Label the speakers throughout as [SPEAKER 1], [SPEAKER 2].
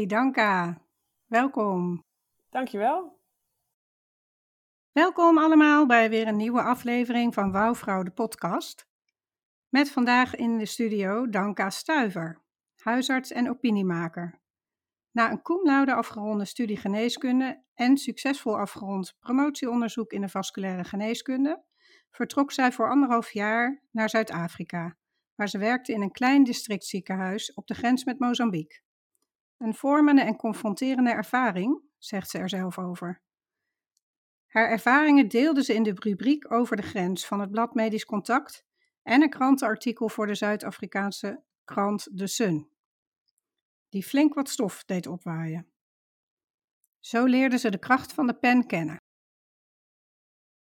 [SPEAKER 1] Hey Danka, welkom.
[SPEAKER 2] Dankjewel.
[SPEAKER 1] Welkom allemaal bij weer een nieuwe aflevering van Wouwvrouw de podcast. Met vandaag in de studio Danka Stuiver, huisarts en opiniemaker. Na een cum laude afgeronde studie geneeskunde en succesvol afgerond promotieonderzoek in de vasculaire geneeskunde, vertrok zij voor anderhalf jaar naar Zuid-Afrika, waar ze werkte in een klein districtziekenhuis op de grens met Mozambique. Een vormende en confronterende ervaring, zegt ze er zelf over. Haar ervaringen deelde ze in de rubriek over de grens van het blad Medisch Contact en een krantenartikel voor de Zuid-Afrikaanse krant The Sun, die flink wat stof deed opwaaien. Zo leerde ze de kracht van de pen kennen.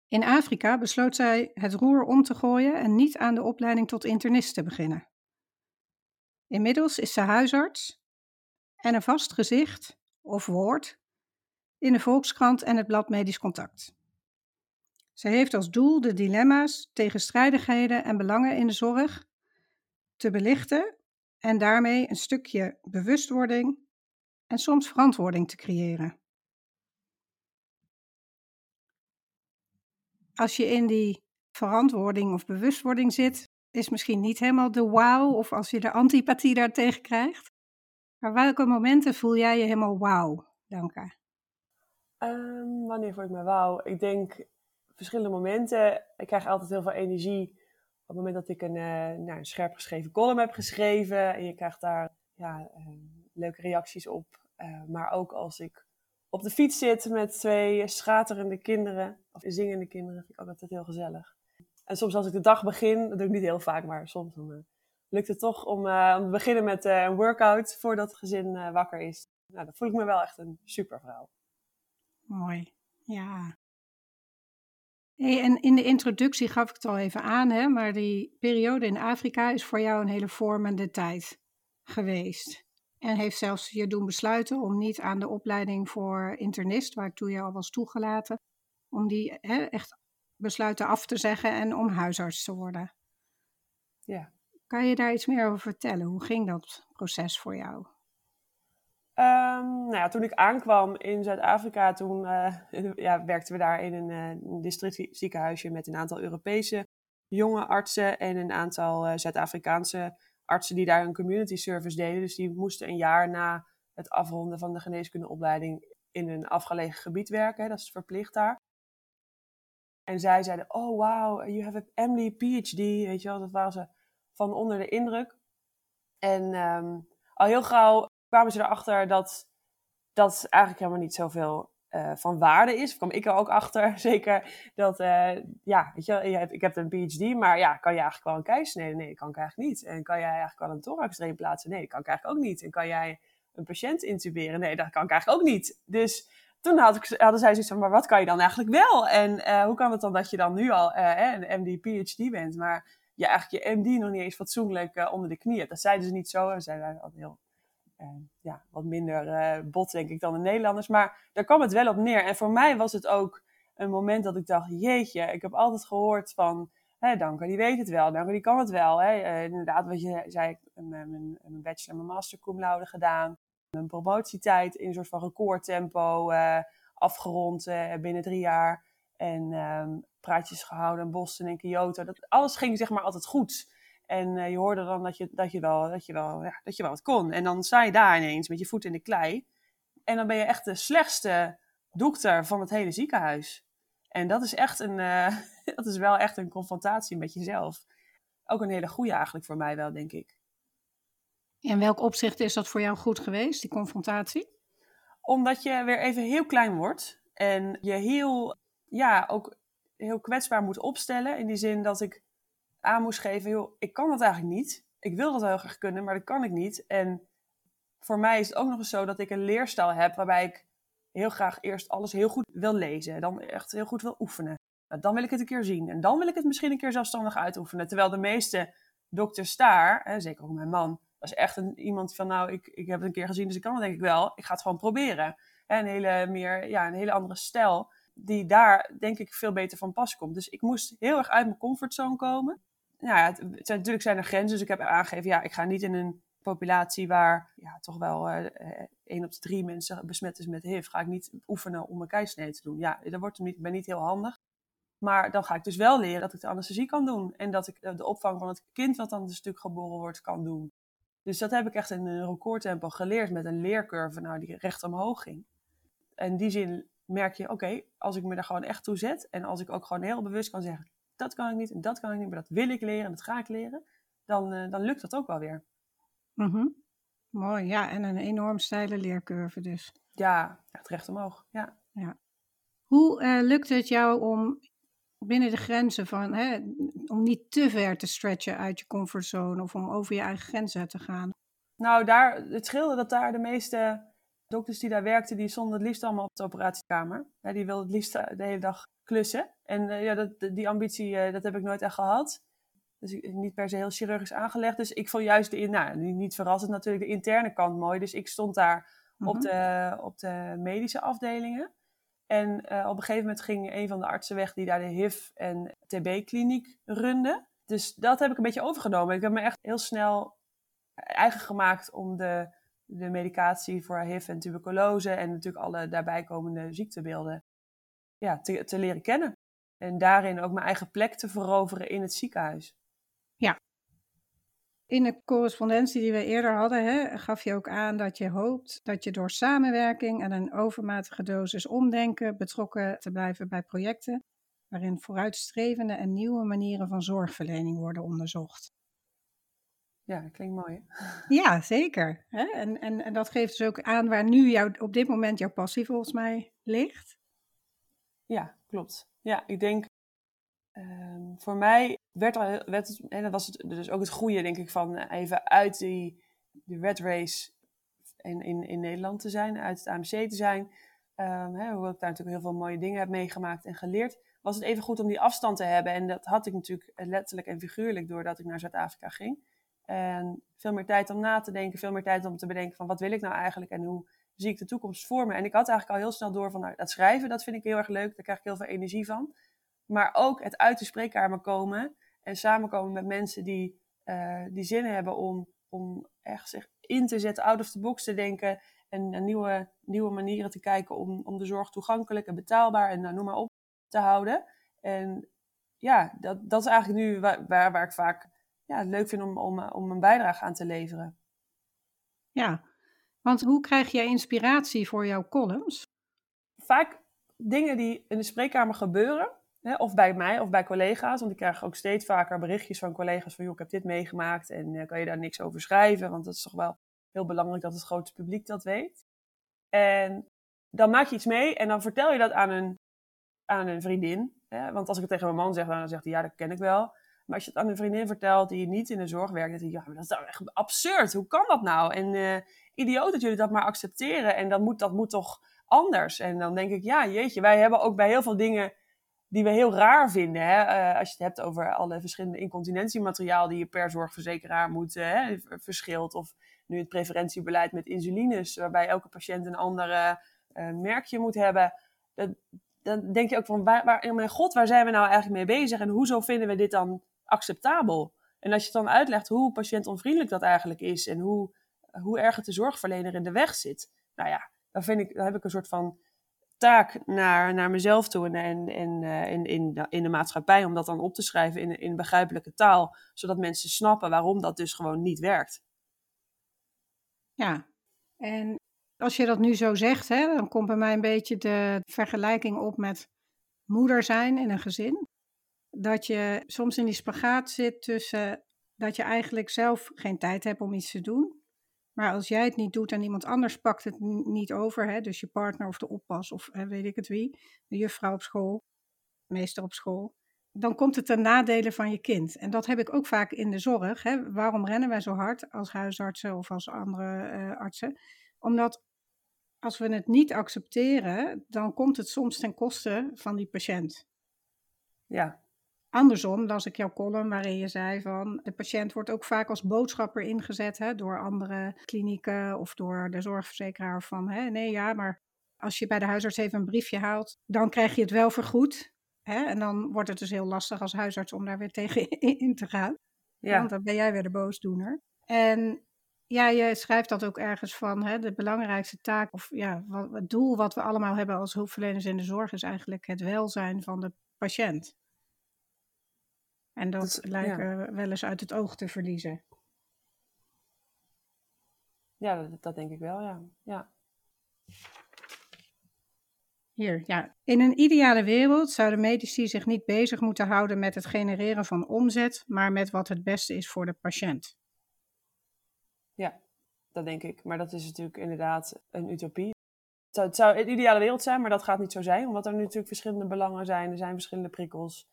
[SPEAKER 1] In Afrika besloot zij het roer om te gooien en niet aan de opleiding tot internist te beginnen. Inmiddels is ze huisarts en een vast gezicht of woord in de Volkskrant en het blad Medisch Contact. Ze heeft als doel de dilemma's, tegenstrijdigheden en belangen in de zorg te belichten en daarmee een stukje bewustwording en soms verantwoording te creëren. Als je in die verantwoording of bewustwording zit, is misschien niet helemaal de wauw of als je de antipathie daartegen krijgt. Maar welke momenten voel jij je helemaal wauw, Danka?
[SPEAKER 2] Um, wanneer voel ik me wauw? Ik denk verschillende momenten. Ik krijg altijd heel veel energie op het moment dat ik een, nou, een scherp geschreven column heb geschreven. En je krijgt daar ja, uh, leuke reacties op. Uh, maar ook als ik op de fiets zit met twee schaterende kinderen, of zingende kinderen, vind ik ook altijd heel gezellig. En soms als ik de dag begin, dat doe ik niet heel vaak, maar soms dan, lukt het toch om, om te beginnen met een workout voordat het gezin wakker is. Nou, dan voel ik me wel echt een supervrouw.
[SPEAKER 1] Mooi, ja. Hey, en in de introductie gaf ik het al even aan, hè, maar die periode in Afrika is voor jou een hele vormende tijd geweest. En heeft zelfs je doen besluiten om niet aan de opleiding voor internist, waartoe je al was toegelaten, om die hè, echt besluiten af te zeggen en om huisarts te worden.
[SPEAKER 2] Ja.
[SPEAKER 1] Kan je daar iets meer over vertellen? Hoe ging dat proces voor jou?
[SPEAKER 2] Um, nou ja, toen ik aankwam in Zuid-Afrika, toen uh, ja, werkten we daar in een, uh, een districtziekenhuisje met een aantal Europese jonge artsen en een aantal uh, Zuid-Afrikaanse artsen die daar een community service deden. Dus die moesten een jaar na het afronden van de geneeskundeopleiding in een afgelegen gebied werken. Dat is verplicht daar. En zij zeiden, oh wow, you have a MD PhD, weet je wel. Dat waren ze van onder de indruk. En um, al heel gauw kwamen ze erachter dat dat eigenlijk helemaal niet zoveel uh, van waarde is. Of kwam ik er ook achter, zeker, dat, uh, ja, weet je, ik heb een PhD, maar ja, kan je eigenlijk wel een keizersnede? Nee, dat kan ik eigenlijk niet. En kan jij eigenlijk wel een thoraxdrain plaatsen? Nee, dat kan ik eigenlijk ook niet. En kan jij een patiënt intuberen? Nee, dat kan ik eigenlijk ook niet. Dus toen had ik, hadden zij zoiets van, maar wat kan je dan eigenlijk wel? En uh, hoe kan het dan dat je dan nu al een MD, PhD bent, maar je eigenlijk je MD nog niet eens fatsoenlijk uh, onder de knie hebt. Dat zeiden ze niet zo. En zeiden altijd heel, uh, ja, wat minder uh, bot, denk ik, dan de Nederlanders. Maar daar kwam het wel op neer. En voor mij was het ook een moment dat ik dacht, jeetje, ik heb altijd gehoord van... Hé, Danke, die weet het wel. Danke, die kan het wel. Hè. inderdaad, wat je zei, mijn, mijn, mijn bachelor en mijn master cum laude gedaan. Mijn promotietijd in een soort van recordtempo afgerond binnen drie jaar. En um, praatjes gehouden in Boston en Kyoto. Dat, alles ging zeg maar altijd goed. En uh, je hoorde dan dat je, dat, je wel, dat, je wel, ja, dat je wel wat kon. En dan sta je daar ineens met je voet in de klei. En dan ben je echt de slechtste dokter van het hele ziekenhuis. En dat is echt een, uh, dat is wel echt een confrontatie met jezelf. Ook een hele goede eigenlijk voor mij wel, denk ik.
[SPEAKER 1] In welk opzicht is dat voor jou goed geweest, die confrontatie?
[SPEAKER 2] Omdat je weer even heel klein wordt. En je heel, ja, ook heel kwetsbaar moet opstellen. In die zin dat ik aan moest geven, joh, ik kan dat eigenlijk niet. Ik wil dat heel graag kunnen, maar dat kan ik niet. En voor mij is het ook nog eens zo dat ik een leerstijl heb waarbij ik heel graag eerst alles heel goed wil lezen. Dan echt heel goed wil oefenen. Nou, dan wil ik het een keer zien. En dan wil ik het misschien een keer zelfstandig uitoefenen. Terwijl de meeste dokters daar, hè, zeker ook mijn man, was echt een, iemand van nou, ik, ik heb het een keer gezien, dus ik kan het denk ik wel. Ik ga het gewoon proberen. En een hele, meer, ja, een hele andere stijl die daar denk ik veel beter van pas komt. Dus ik moest heel erg uit mijn comfortzone komen. Nou ja, het, zijn, natuurlijk zijn er grenzen, dus ik heb aangegeven, ja, ik ga niet in een populatie waar ja, toch wel uh, één op de drie mensen besmet is met HIV, ga ik niet oefenen om een keisnee te doen. Ja, dat wordt niet, ben niet heel handig. Maar dan ga ik dus wel leren dat ik de anesthesie kan doen. En dat ik de opvang van het kind wat dan een stuk geboren wordt kan doen. Dus dat heb ik echt in een recordtempo geleerd met een leercurve nou, die recht omhoog ging. In die zin merk je, oké, als ik me daar gewoon echt toe zet en als ik ook gewoon heel bewust kan zeggen, dat kan ik niet en dat kan ik niet, maar dat wil ik leren en dat ga ik leren, dan, uh, dan lukt dat ook wel weer.
[SPEAKER 1] Mm Mooi, ja, en een enorm steile leercurve dus.
[SPEAKER 2] Ja, echt recht omhoog, ja.
[SPEAKER 1] ja. Hoe uh, lukt het jou om binnen de grenzen van, hè, om niet te ver te stretchen uit je comfortzone of om over je eigen grenzen te gaan?
[SPEAKER 2] Nou, daar, het scheelde dat daar de meeste dokters die daar werkten, die stonden het liefst allemaal op de operatiekamer. Ja, die wilden het liefst eh, de hele dag klussen. En uh, ja, dat, die ambitie, uh, dat heb ik nooit echt gehad. Dus ik, niet per se heel chirurgisch aangelegd. Dus ik vond juist, de, nou, niet verrassend natuurlijk, de interne kant mooi. Dus ik stond daar op, mhm. de, op de medische afdelingen. En op een gegeven moment ging een van de artsen weg die daar de HIV- en TB-kliniek runde. Dus dat heb ik een beetje overgenomen. Ik heb me echt heel snel eigen gemaakt om de de medicatie voor HIV en tuberculose en natuurlijk alle daarbij komende ziektebeelden ja, te, te leren kennen. En daarin ook mijn eigen plek te veroveren in het ziekenhuis.
[SPEAKER 1] Ja. In de correspondentie die we eerder hadden, hè, gaf je ook aan dat je hoopt dat je door samenwerking en een overmatige dosis omdenken betrokken te blijven bij projecten waarin vooruitstrevende en nieuwe manieren van zorgverlening worden onderzocht.
[SPEAKER 2] Ja, dat klinkt mooi.
[SPEAKER 1] Ja, zeker. En, en, en dat geeft dus ook aan waar nu jou, op dit moment jouw passie volgens mij ligt.
[SPEAKER 2] Ja, klopt. Ja, ik denk, um, voor mij werd, er, werd en dat was het, dus ook het goede, denk ik, van even uit die, die red race in, in, in Nederland te zijn, uit het AMC te zijn. Um, hè, hoewel ik daar natuurlijk heel veel mooie dingen heb meegemaakt en geleerd, was het even goed om die afstand te hebben. En dat had ik natuurlijk letterlijk en figuurlijk doordat ik naar Zuid-Afrika ging. En veel meer tijd om na te denken, veel meer tijd om te bedenken van wat wil ik nou eigenlijk en hoe zie ik de toekomst voor me. En ik had eigenlijk al heel snel door van nou, dat schrijven, dat vind ik heel erg leuk, daar krijg ik heel veel energie van. Maar ook het uit de spreekkamer komen en samenkomen met mensen die, uh, die zin hebben om, om echt zich in te zetten, out of the box te denken en, en nieuwe, nieuwe manieren te kijken om, om de zorg toegankelijk en betaalbaar en nou, noem maar op te houden. En ja, dat, dat is eigenlijk nu waar, waar, waar ik vaak ja, leuk vind om, om, om een bijdrage aan te leveren.
[SPEAKER 1] Ja, want hoe krijg jij inspiratie voor jouw columns?
[SPEAKER 2] Vaak dingen die in de spreekkamer gebeuren, hè, of bij mij of bij collega's. Want ik krijg ook steeds vaker berichtjes van collega's van, joh, ik heb dit meegemaakt en uh, kan je daar niks over schrijven? Want dat is toch wel heel belangrijk dat het grote publiek dat weet. En dan maak je iets mee en dan vertel je dat aan een, aan een vriendin. Hè? Want als ik het tegen mijn man zeg, dan zegt hij, ja, dat ken ik wel. Maar als je het aan een vriendin vertelt die niet in de zorg werkt, dan denk je, ja, dat is echt absurd. Hoe kan dat nou? En uh, idioot dat jullie dat maar accepteren. En dan moet, dat moet toch anders? En dan denk ik, ja, jeetje, wij hebben ook bij heel veel dingen die we heel raar vinden. Hè? Eh, als je het hebt over alle verschillende incontinentiemateriaal die je per zorgverzekeraar moet hè, verschilt. Of nu het preferentiebeleid met insulines, waarbij elke patiënt een ander merkje moet hebben. Dat, dan denk je ook van, waar, waar, mijn god, waar zijn we nou eigenlijk mee bezig? En hoezo vinden we dit dan acceptabel? En als je dan uitlegt hoe patiëntonvriendelijk dat eigenlijk is en hoe, hoe erg het de zorgverlener in de weg zit. Nou ja, dan, vind ik, dan heb ik een soort van taak naar, naar mezelf toe en, en, en uh, in, in, de, in de maatschappij om dat dan op te schrijven in, in begrijpelijke taal, zodat mensen snappen waarom dat dus gewoon niet werkt.
[SPEAKER 1] Ja, en als je dat nu zo zegt, hè, dan komt bij mij een beetje de vergelijking op met moeder zijn in een gezin. Dat je soms in die spagaat zit tussen dat je eigenlijk zelf geen tijd hebt om iets te doen. Maar als jij het niet doet en iemand anders pakt het niet over, hè, dus je partner of de oppas of hè, weet ik het wie, de juffrouw op school, meester op school, dan komt het ten nadele van je kind. En dat heb ik ook vaak in de zorg. Hè. Waarom rennen wij zo hard als huisartsen of als andere uh, artsen? Omdat als we het niet accepteren, dan komt het soms ten koste van die patiënt.
[SPEAKER 2] Ja.
[SPEAKER 1] Andersom las ik jouw column waarin je zei van de patiënt wordt ook vaak als boodschapper ingezet hè, door andere klinieken of door de zorgverzekeraar van hè, nee ja, maar als je bij de huisarts even een briefje haalt, dan krijg je het wel vergoed. Hè, en dan wordt het dus heel lastig als huisarts om daar weer tegen in te gaan. Ja. Want dan ben jij weer de boosdoener. En ja, je schrijft dat ook ergens van. Hè, de belangrijkste taak, of ja, wat, het doel wat we allemaal hebben als hulpverleners in de zorg, is eigenlijk het welzijn van de patiënt. En dat, dat lijken we wel eens uit het oog te verliezen.
[SPEAKER 2] Ja, dat, dat denk ik wel, ja. ja.
[SPEAKER 1] Hier, ja. In een ideale wereld zouden medici zich niet bezig moeten houden met het genereren van omzet, maar met wat het beste is voor de patiënt.
[SPEAKER 2] Ja, dat denk ik. Maar dat is natuurlijk inderdaad een utopie. Het zou, het zou een ideale wereld zijn, maar dat gaat niet zo zijn. Omdat er nu natuurlijk verschillende belangen zijn. Er zijn verschillende prikkels.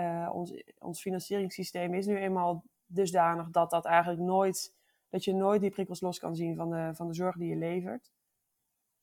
[SPEAKER 2] Uh, ons, ons financieringssysteem is nu eenmaal dusdanig dat dat eigenlijk nooit, dat je nooit die prikkels los kan zien van de, van de zorg die je levert.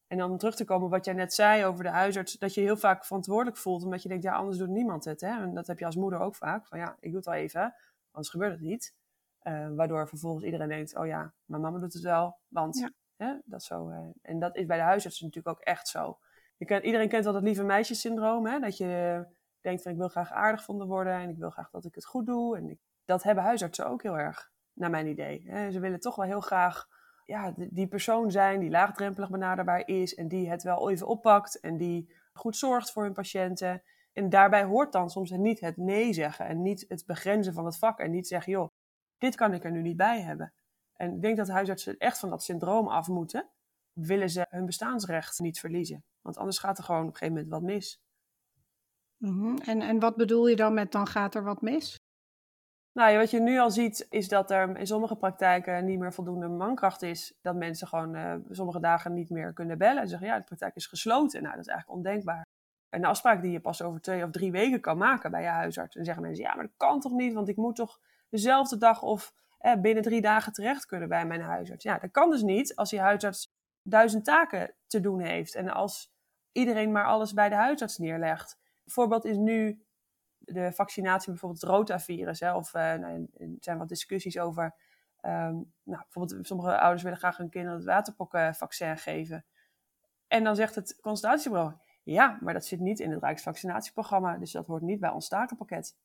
[SPEAKER 2] En dan terug te komen op wat jij net zei over de huisarts, dat je heel vaak verantwoordelijk voelt, omdat je denkt, ja, anders doet niemand het. Hè? En dat heb je als moeder ook vaak, van ja, ik doe het wel even, anders gebeurt het niet. Uh, waardoor vervolgens iedereen denkt, oh ja, mijn mama doet het wel, want hè, dat zo. Uh, en dat is bij de huisarts natuurlijk ook echt zo. Je kent, iedereen kent wel dat lieve meisjessyndroom, hè? dat je denkt van ik wil graag aardig vonden worden en ik wil graag dat ik het goed doe. En dat hebben huisartsen ook heel erg, naar mijn idee. Ze willen toch wel heel graag ja, die persoon zijn die laagdrempelig benaderbaar is en die het wel even oppakt en die goed zorgt voor hun patiënten. En daarbij hoort dan soms niet het nee zeggen en niet het begrenzen van het vak en niet zeggen, joh, dit kan ik er nu niet bij hebben. En ik denk dat huisartsen echt van dat syndroom af moeten, willen ze hun bestaansrecht niet verliezen. Want anders gaat er gewoon op een gegeven moment wat mis.
[SPEAKER 1] Mm en, en wat bedoel je dan met dan gaat er wat mis?
[SPEAKER 2] Nou, wat je nu al ziet, is dat er in sommige praktijken niet meer voldoende mankracht is. Dat mensen gewoon uh, sommige dagen niet meer kunnen bellen. En zeggen, ja, de praktijk is gesloten. Nou, dat is eigenlijk ondenkbaar. Een afspraak die je pas over twee of drie weken kan maken bij je huisarts. En zeggen mensen, ja, maar dat kan toch niet, want ik moet toch dezelfde dag of eh, binnen drie dagen terecht kunnen bij mijn huisarts. Ja, dat kan dus niet als die huisarts duizend taken te doen heeft. En als iedereen maar alles bij de huisarts neerlegt. Voorbeeld is nu de vaccinatie, bijvoorbeeld het rotavirus. Hè, of uh, nou, er zijn wat discussies over. Um, nou, bijvoorbeeld, sommige ouders willen graag hun kinderen het waterpokkenvaccin geven. En dan zegt het consultatiebureau: ja, maar dat zit niet in het Rijksvaccinatieprogramma, dus dat hoort niet bij ons takenpakket.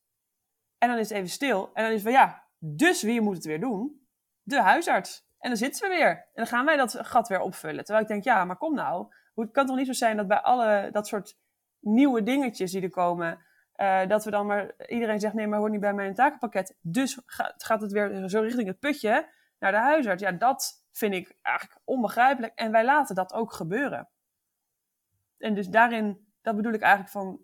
[SPEAKER 2] En dan is het even stil. En dan is van ja, dus wie moet het weer doen? De huisarts. En dan zitten we weer. En dan gaan wij dat gat weer opvullen. Terwijl ik denk, ja, maar kom nou. Het kan toch niet zo zijn dat bij alle dat soort nieuwe dingetjes die er komen, uh, dat we dan maar iedereen zegt: nee, maar hoort niet bij mijn takenpakket. Dus gaat, het weer zo richting het putje naar de huisarts. Ja, dat vind ik eigenlijk onbegrijpelijk. En wij laten dat ook gebeuren. En dus daarin, dat bedoel ik eigenlijk van: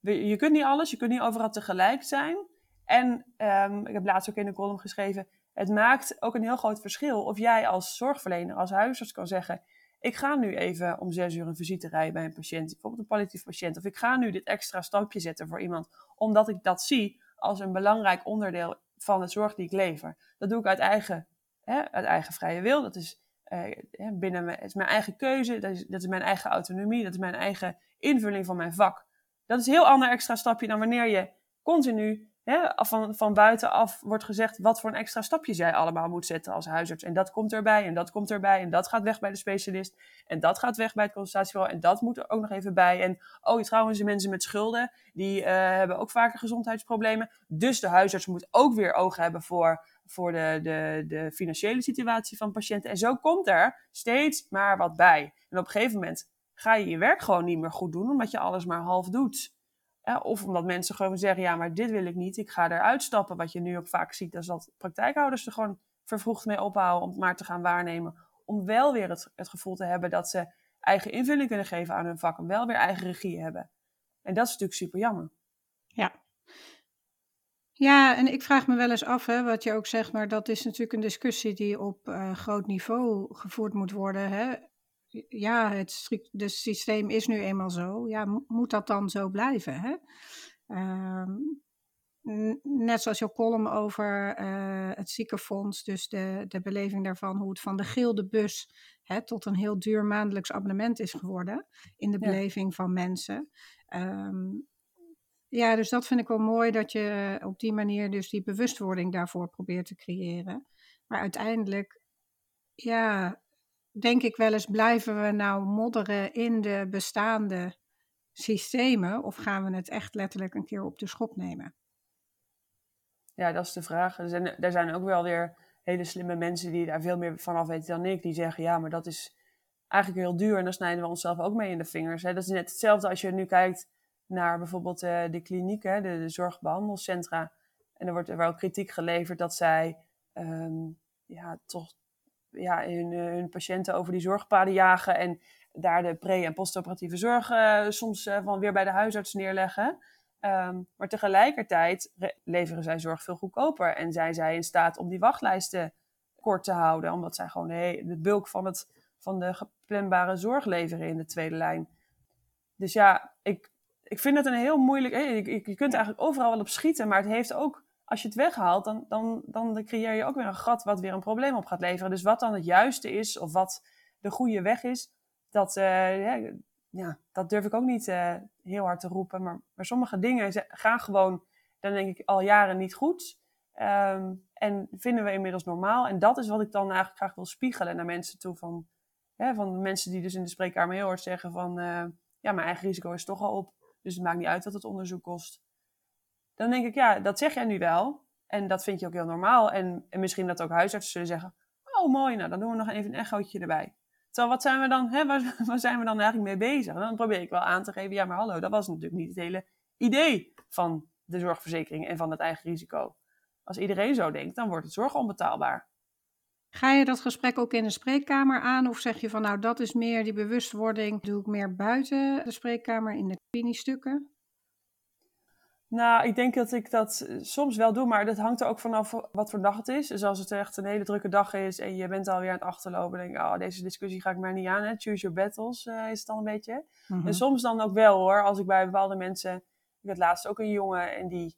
[SPEAKER 2] je kunt niet alles, je kunt niet overal tegelijk zijn. En um, ik heb laatst ook in een column geschreven: het maakt ook een heel groot verschil of jij als zorgverlener, als huisarts kan zeggen: ik ga nu even om zes uur een visite rijden bij een patiënt, bijvoorbeeld een palliatief patiënt, of ik ga nu dit extra stapje zetten voor iemand, omdat ik dat zie als een belangrijk onderdeel van de zorg die ik lever. Dat doe ik uit eigen, hè, uit eigen vrije wil. Dat is, uh, binnen mijn, is mijn eigen keuze, dat is, dat is mijn eigen autonomie, dat is mijn eigen invulling van mijn vak. Dat is een heel ander extra stapje dan wanneer je continu van, van buitenaf wordt gezegd wat voor een extra stapjes jij allemaal moet zetten als huisarts. En dat komt erbij, en dat komt erbij, en dat gaat weg bij de specialist, en dat gaat weg bij het consultatiebureau, en dat moet er ook nog even bij. En oh, trouwens, de mensen met schulden, die uh, hebben ook vaker gezondheidsproblemen. Dus de huisarts moet ook weer ogen hebben voor, voor de, de, de financiële situatie van patiënten. En zo komt er steeds maar wat bij. En op een gegeven moment ga je je werk gewoon niet meer goed doen, omdat je alles maar half doet. Of omdat mensen gewoon zeggen, ja, maar dit wil ik niet, ik ga eruit stappen. Wat je nu ook vaak ziet, is dat praktijkhouders er gewoon vervroegd mee ophouden om het maar te gaan waarnemen. Om wel weer het, gevoel te hebben dat ze eigen invulling kunnen geven aan hun vak en wel weer eigen regie hebben. En dat is natuurlijk super jammer.
[SPEAKER 1] Ja. Ja, en ik vraag me wel eens af, hè, wat je ook zegt, maar dat is natuurlijk een discussie die op uh, groot niveau gevoerd moet worden. Hè ja, het, het systeem is nu eenmaal zo. Ja, moet dat dan zo blijven? Hè? Uh, net zoals jouw column over uh, het ziekenfonds, dus de, de beleving daarvan, hoe het van de gilde bus hè, tot een heel duur maandelijks abonnement is geworden in de beleving van mensen. Um, ja, dus dat vind ik wel mooi dat je op die manier dus die bewustwording daarvoor probeert te creëren. Maar uiteindelijk, ja, denk ik wel eens, blijven we nou modderen in de bestaande systemen of gaan we het echt letterlijk een keer op de schop nemen?
[SPEAKER 2] Ja, dat is de vraag. Er zijn, er zijn ook wel weer hele slimme mensen die daar veel meer van af weten dan ik. Die zeggen, ja, maar dat is eigenlijk heel duur en dan snijden we onszelf ook mee in de vingers. Hè. Dat is net hetzelfde als je nu kijkt naar bijvoorbeeld uh, de klinieken, de, de zorgbehandelcentra. En er wordt er wel kritiek geleverd dat zij um, ja, toch ja, hun, eh, hun, patiënten over die zorgpaden jagen en daar de pre- en postoperatieve zorg uh, soms uh, van weer bij de huisarts neerleggen. Um, maar tegelijkertijd leveren zij zorg veel goedkoper en zijn zij in staat om die wachtlijsten kort te houden, omdat zij gewoon de, bulk van, het, van de geplanbare zorg leveren in de tweede lijn. Dus ja, ik, ik vind het een heel moeilijk. Je kunt eigenlijk overal wel op schieten, maar het heeft ook als je het weghaalt, dan, dan, dan creëer je ook weer een gat wat weer een probleem op gaat leveren. Dus wat dan het juiste is, of wat de goede weg is, dat, uh, ja, dat durf ik ook niet uh, heel hard te roepen. Maar, maar sommige dingen gaan gewoon, dan denk ik, al jaren niet goed. Um, en vinden we inmiddels normaal. En dat is wat ik dan eigenlijk graag wil spiegelen naar mensen toe. Van, hè, van mensen die dus in de spreekkamer heel hard zeggen van... Uh, ja, mijn eigen risico is toch al op. Dus het maakt niet uit wat het onderzoek kost dan denk ik, ja, dat zeg jij nu wel. En dat vind je ook heel normaal. En, en misschien dat ook huisartsen zullen zeggen, oh mooi, nou dan doen we nog even een echootje erbij. Terwijl wat zijn we dan, hè, waar, waar zijn we dan eigenlijk mee bezig? dan probeer ik wel aan te geven, ja maar hallo, dat was natuurlijk niet het hele idee van de zorgverzekering en van het eigen risico. Als iedereen zo denkt, dan wordt het zorg onbetaalbaar.
[SPEAKER 1] Ga je dat gesprek ook in de spreekkamer aan? Of zeg je van nou, dat is meer die bewustwording, doe ik meer buiten de spreekkamer in de kliniestukken?
[SPEAKER 2] Nou, ik denk dat ik dat eh, soms wel doe, maar dat hangt er ook vanaf wat voor dag het is. Dus als het echt een hele drukke dag is en je bent alweer aan het achterlopen, denk ik, oh, deze discussie ga ik maar niet aan. Hè? Choose your battles uh, is het dan een beetje. Mhm. En soms dan ook wel hoor, als ik bij bepaalde mensen, ik had laatst ook een jongen en die,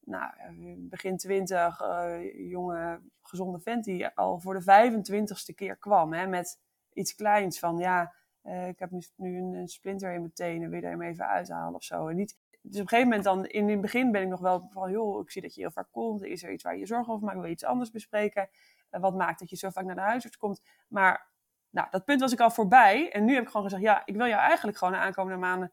[SPEAKER 2] nou, begin twintig, uh, jonge, gezonde vent, die al voor de 25ste keer kwam hè, met iets kleins van, ja, uh, ik heb nu, nu een, een, splinter in mijn tenen, wil je er hem even uithalen of zo. En niet, dus op een gegeven moment dan, in het begin ben ik nog wel van, joh, ik zie dat je heel vaak komt. Is er iets waar je je zorgen over maakt? Wil je iets anders bespreken? Uh, wat maakt dat je zo vaak naar de huisarts komt? Maar, nou, dat punt was ik al voorbij. En nu heb ik gewoon gezegd, ja, ik wil jou eigenlijk gewoon de aankomende maanden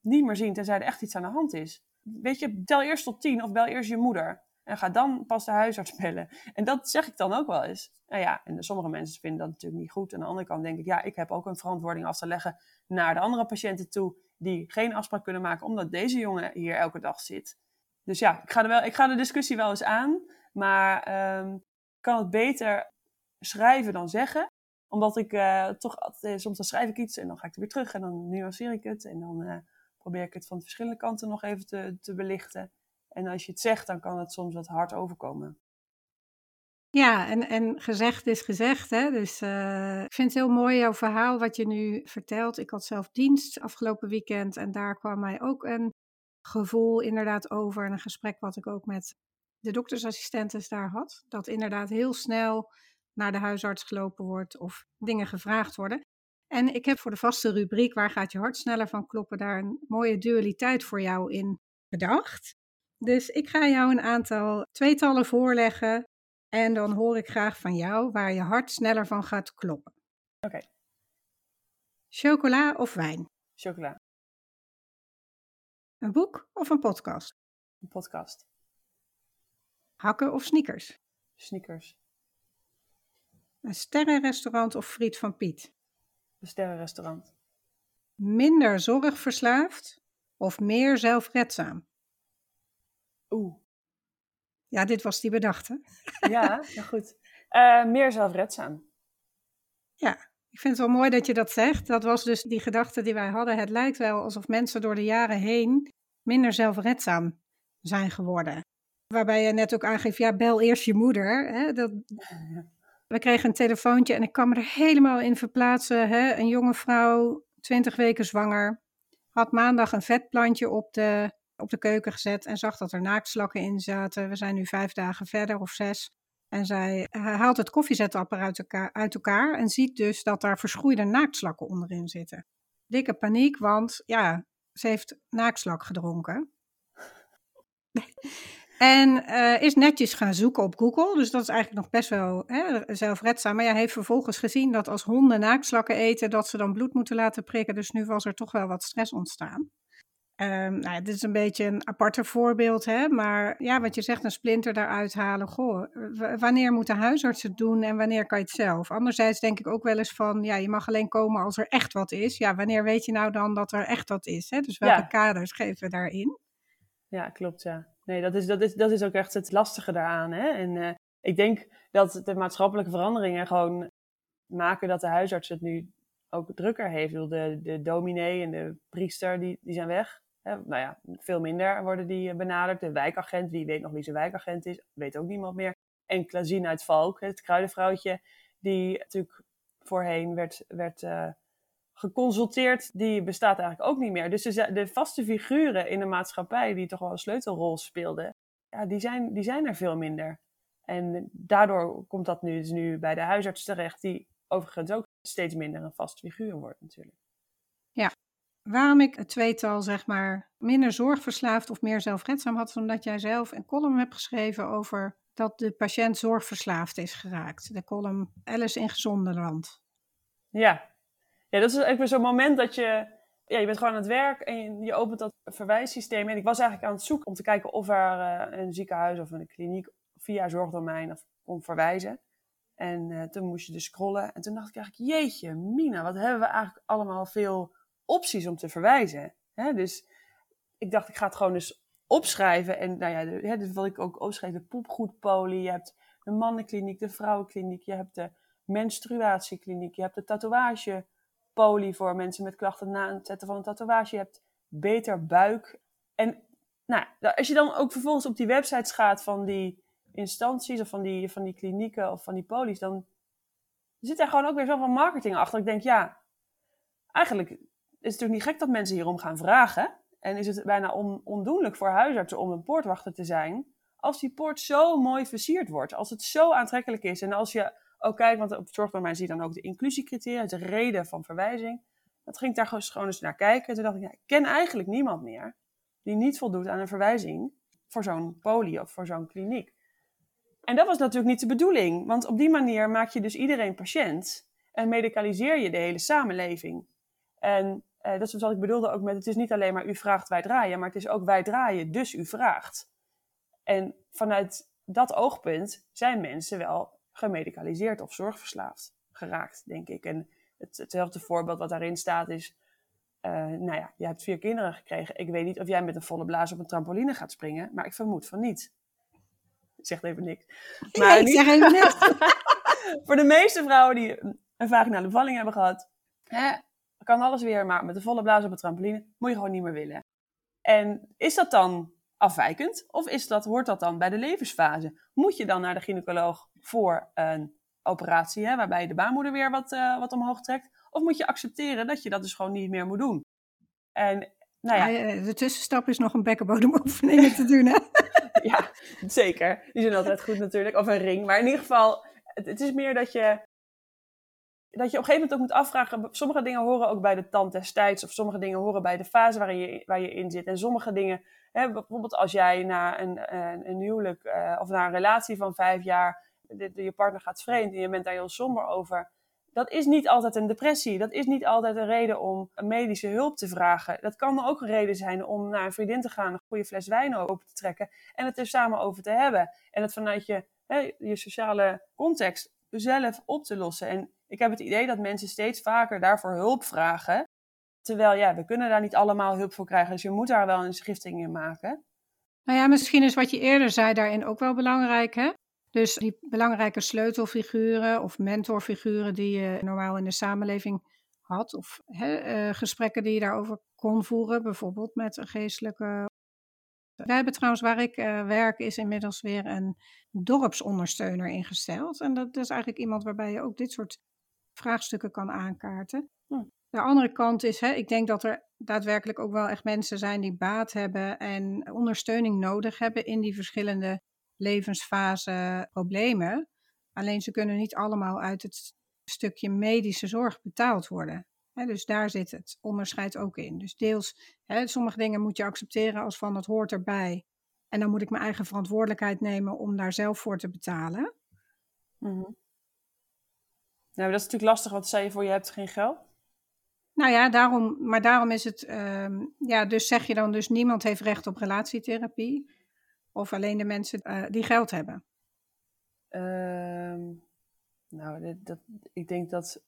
[SPEAKER 2] niet meer zien, tenzij er echt iets aan de hand is. Weet je, tel eerst tot tien of bel eerst je moeder. En ga dan pas de huisarts bellen. En dat zeg ik dan ook wel eens. Nou ja, en sommige mensen vinden dat natuurlijk niet goed. Aan de andere kant denk ik, ja, ik heb ook een verantwoording af te leggen naar de andere patiënten toe die geen afspraak kunnen maken omdat deze jongen hier elke dag zit. Dus ja, ik ga, er wel, ik ga de discussie wel eens aan, maar um, kan het beter schrijven dan zeggen. Omdat ik uh, toch, uh, soms dan schrijf ik iets en dan ga ik er weer terug en dan nuanceer ik het. En dan uh, probeer ik het van verschillende kanten nog even te, te belichten. En als je het zegt, dan kan het soms wat hard overkomen.
[SPEAKER 1] Ja, en, en gezegd is gezegd. Hè? Dus uh, ik vind het heel mooi jouw verhaal wat je nu vertelt. Ik had zelf dienst afgelopen weekend en daar kwam mij ook een gevoel inderdaad over. En een gesprek wat ik ook met de doktersassistentes daar had. Dat inderdaad heel snel naar de huisarts gelopen wordt of dingen gevraagd worden. En ik heb voor de vaste rubriek Waar gaat je hart sneller van kloppen daar een mooie dualiteit voor jou in bedacht. Dus ik ga jou een aantal tweetallen voorleggen en dan hoor ik graag van jou waar je hart sneller van gaat kloppen.
[SPEAKER 2] Oké.
[SPEAKER 1] Chocola of wijn?
[SPEAKER 2] Chocola.
[SPEAKER 1] Een boek of een podcast?
[SPEAKER 2] Een podcast.
[SPEAKER 1] Hakken of sneakers?
[SPEAKER 2] Sneakers.
[SPEAKER 1] Een sterrenrestaurant of friet van Piet?
[SPEAKER 2] Een sterrenrestaurant.
[SPEAKER 1] Minder zorgverslaafd of meer zelfredzaam?
[SPEAKER 2] Oeh.
[SPEAKER 1] Ja, dit was die bedachte.
[SPEAKER 2] Ja, maar goed. Uh, meer zelfredzaam.
[SPEAKER 1] Ja, ik vind het wel mooi dat je dat zegt. Dat was dus die gedachte die wij hadden. Het lijkt wel alsof mensen door de jaren heen minder zelfredzaam zijn geworden. Waarbij je net ook aangeeft, ja, bel eerst je moeder. Hè? Dat... We kregen een telefoontje en ik kan me er helemaal in verplaatsen. Hè? Een jonge vrouw, 20 weken zwanger, had maandag een vetplantje op de, op de keuken gezet en zag dat er naaktslakken in zaten. We zijn nu vijf dagen verder of zes. En zij haalt het koffiezetapparaat uit elkaar en ziet dus dat daar verschroeide naaktslakken onderin zitten. Dikke paniek, want ja, ze heeft naaktslak gedronken. En uh, is netjes gaan zoeken op Google. Dus dat is eigenlijk nog best wel hè, zelfredzaam. Maar hij heeft vervolgens gezien dat als honden naaktslakken eten, dat ze dan bloed moeten laten prikken. Dus nu was er toch wel wat stress ontstaan. Um, nou, dit is een beetje een aparte voorbeeld, hè? maar ja, wat je zegt, een splinter daaruit halen. Goh, wanneer moet de huisarts het doen en wanneer kan je het zelf? Anderzijds denk ik ook wel eens van, ja, je mag alleen komen als er echt wat is. Ja, wanneer weet je nou dan dat er echt wat is? Hè? Dus welke kaders geven we daarin?
[SPEAKER 2] Ja, klopt, ja. Nee, dat is, dat is, dat is ook echt het lastige daaraan. Hè? En uh, ik denk dat de maatschappelijke veranderingen gewoon maken dat de huisarts het nu ook drukker heeft. De, de dominee en de priester, die, die zijn weg. Hè? Nou ja, veel minder worden die benaderd. De wijkagent, wie weet nog wie zijn wijkagent is, weet ook niemand meer. En Klazien uit Valk, het kruidenvrouwtje, die natuurlijk voorheen werd, werd uh, geconsulteerd, die bestaat eigenlijk ook niet meer. Dus de, de, vaste figuren in de maatschappij, die toch wel een sleutelrol speelden, ja, die, zijn, die zijn er veel minder. En daardoor komt dat nu, dus nu bij de huisarts terecht, die overigens ook steeds minder een vast figuur wordt natuurlijk.
[SPEAKER 1] Ja, waarom ik het tweetal zeg maar minder zorgverslaafd of meer zelfredzaam had, omdat jij zelf een column hebt geschreven over dat de patiënt zorgverslaafd is geraakt. De column Alice in Gezonde Land.
[SPEAKER 2] Ja, ja, dat is eigenlijk zo'n moment dat je, ja, je bent gewoon aan het werk en je, opent dat verwijssysteem. En ik was eigenlijk aan het zoeken om te kijken of er uh, een ziekenhuis of een kliniek via zorgdomein of, kon verwijzen. En uh, toen moest je dus scrollen. En toen dacht ik eigenlijk, jeetje, Mina, wat hebben we eigenlijk allemaal veel opties om te verwijzen. Hè? Dus ik dacht, ik ga het gewoon dus opschrijven. En nou ja, hè, dus wat ik ook opschreef, de poepgoedpolie. Je hebt de mannenkliniek, de vrouwenkliniek. Je hebt de menstruatiekliniek. Je hebt de tatoeage poli voor mensen met klachten na het zetten van een tatoeage. Je hebt beter buik. En nou, als je dan ook vervolgens op die websites gaat van die instanties of van die, van die klinieken of van die polies, dan zit er gewoon ook weer zoveel marketing achter. Ik denk, ja, eigenlijk is natuurlijk niet gek dat mensen hierom gaan vragen. En is het bijna on, ondoenlijk voor huisartsen om een poortwachter te zijn. Als die poort zo mooi versierd wordt, als het zo aantrekkelijk is en als je ook kijk, want op zorgdomein zie je dan ook de inclusiecriteria, de reden van verwijzing. Dat ging ik daar gewoon eens naar kijken. Toen dacht ik, ja, ik ken eigenlijk niemand meer die niet voldoet aan een verwijzing voor zo'n poli of voor zo'n kliniek. En dat was natuurlijk niet de bedoeling, want op die manier maak je dus iedereen patiënt en medicaliseer je de hele samenleving. En eh, dat is wat ik bedoelde ook met, het is niet alleen maar u vraagt, wij draaien, maar het is ook wij draaien, dus u vraagt. En vanuit dat oogpunt zijn mensen wel gemedicaliseerd of zorgverslaafd geraakt, denk ik. En het, hetzelfde voorbeeld wat daarin staat is, uh, nou ja, je hebt vier kinderen gekregen. Ik weet niet of jij met een volle blaas op een trampoline gaat springen, maar ik vermoed van niet. Zegt even niks.
[SPEAKER 1] Maar nee, ik zeg even niks.
[SPEAKER 2] voor de meeste vrouwen die een vaginale bevalling hebben gehad, hè, kan alles weer, maar met een volle blaas op een trampoline moet je gewoon niet meer willen. En is dat dan afwijkend? Of is dat, hoort dat dan bij de levensfase? Moet je dan naar de gynaecoloog voor een operatie, hè, waarbij je de baarmoeder weer wat, uh, wat omhoog trekt? Of moet je accepteren dat je dat dus gewoon niet meer moet doen? En, nou ja.
[SPEAKER 1] Eh, de tussenstap is nog een bekkenbodemoefeningen te doen, hè?
[SPEAKER 2] ja, zeker. Die zijn altijd goed natuurlijk. Of een ring. Maar in ieder geval, het, het is meer dat je dat je op een gegeven moment ook moet afvragen. Sommige dingen horen ook bij de tand destijds. Of sommige dingen horen bij de fase waarin je, waar je in zit. En sommige dingen, hè, bijvoorbeeld als jij na een, een, huwelijk uh, of na een relatie van vijf jaar. Je partner gaat vreemd en je bent daar heel somber over. Dat is niet altijd een depressie. Dat is niet altijd een reden om medische hulp te vragen. Dat kan ook een reden zijn om naar een vriendin te gaan, een goede fles wijn open te trekken en het er samen over te hebben. En het vanuit je, hè, je sociale context zelf op te lossen. En ik heb het idee dat mensen steeds vaker daarvoor hulp vragen. Terwijl ja, we kunnen daar niet allemaal hulp voor krijgen. Dus je moet daar wel een schifting in maken.
[SPEAKER 1] Nou ja, misschien is wat je eerder zei daarin ook wel belangrijk. Hè? Dus die belangrijke sleutelfiguren of mentorfiguren die je normaal in de samenleving had. Of hè, uh, gesprekken die je daarover kon voeren, bijvoorbeeld met een geestelijke. Wij hebben trouwens, waar ik uh, werk, is inmiddels weer een dorpsondersteuner ingesteld. En dat is eigenlijk iemand waarbij je ook dit soort vraagstukken kan aankaarten. De andere kant is, hè, ik denk dat er daadwerkelijk ook wel echt mensen zijn die baat hebben en ondersteuning nodig hebben in die verschillende levensfase problemen. Alleen ze kunnen niet allemaal uit het stukje medische zorg betaald worden. dus daar zit het onderscheid ook in. Dus deels, sommige dingen moet je accepteren als van het hoort erbij. En dan moet ik mijn eigen verantwoordelijkheid nemen om daar zelf voor te betalen.
[SPEAKER 2] Mm Nou, dat is natuurlijk lastig, want zei je voor je hebt geen geld.
[SPEAKER 1] Nou ja, daarom, maar daarom is het, ehm, ja, dus zeg je dan dus niemand heeft recht op relatietherapie. Of alleen de mensen uh, die geld hebben?
[SPEAKER 2] Um, nou, dat, ik denk dat.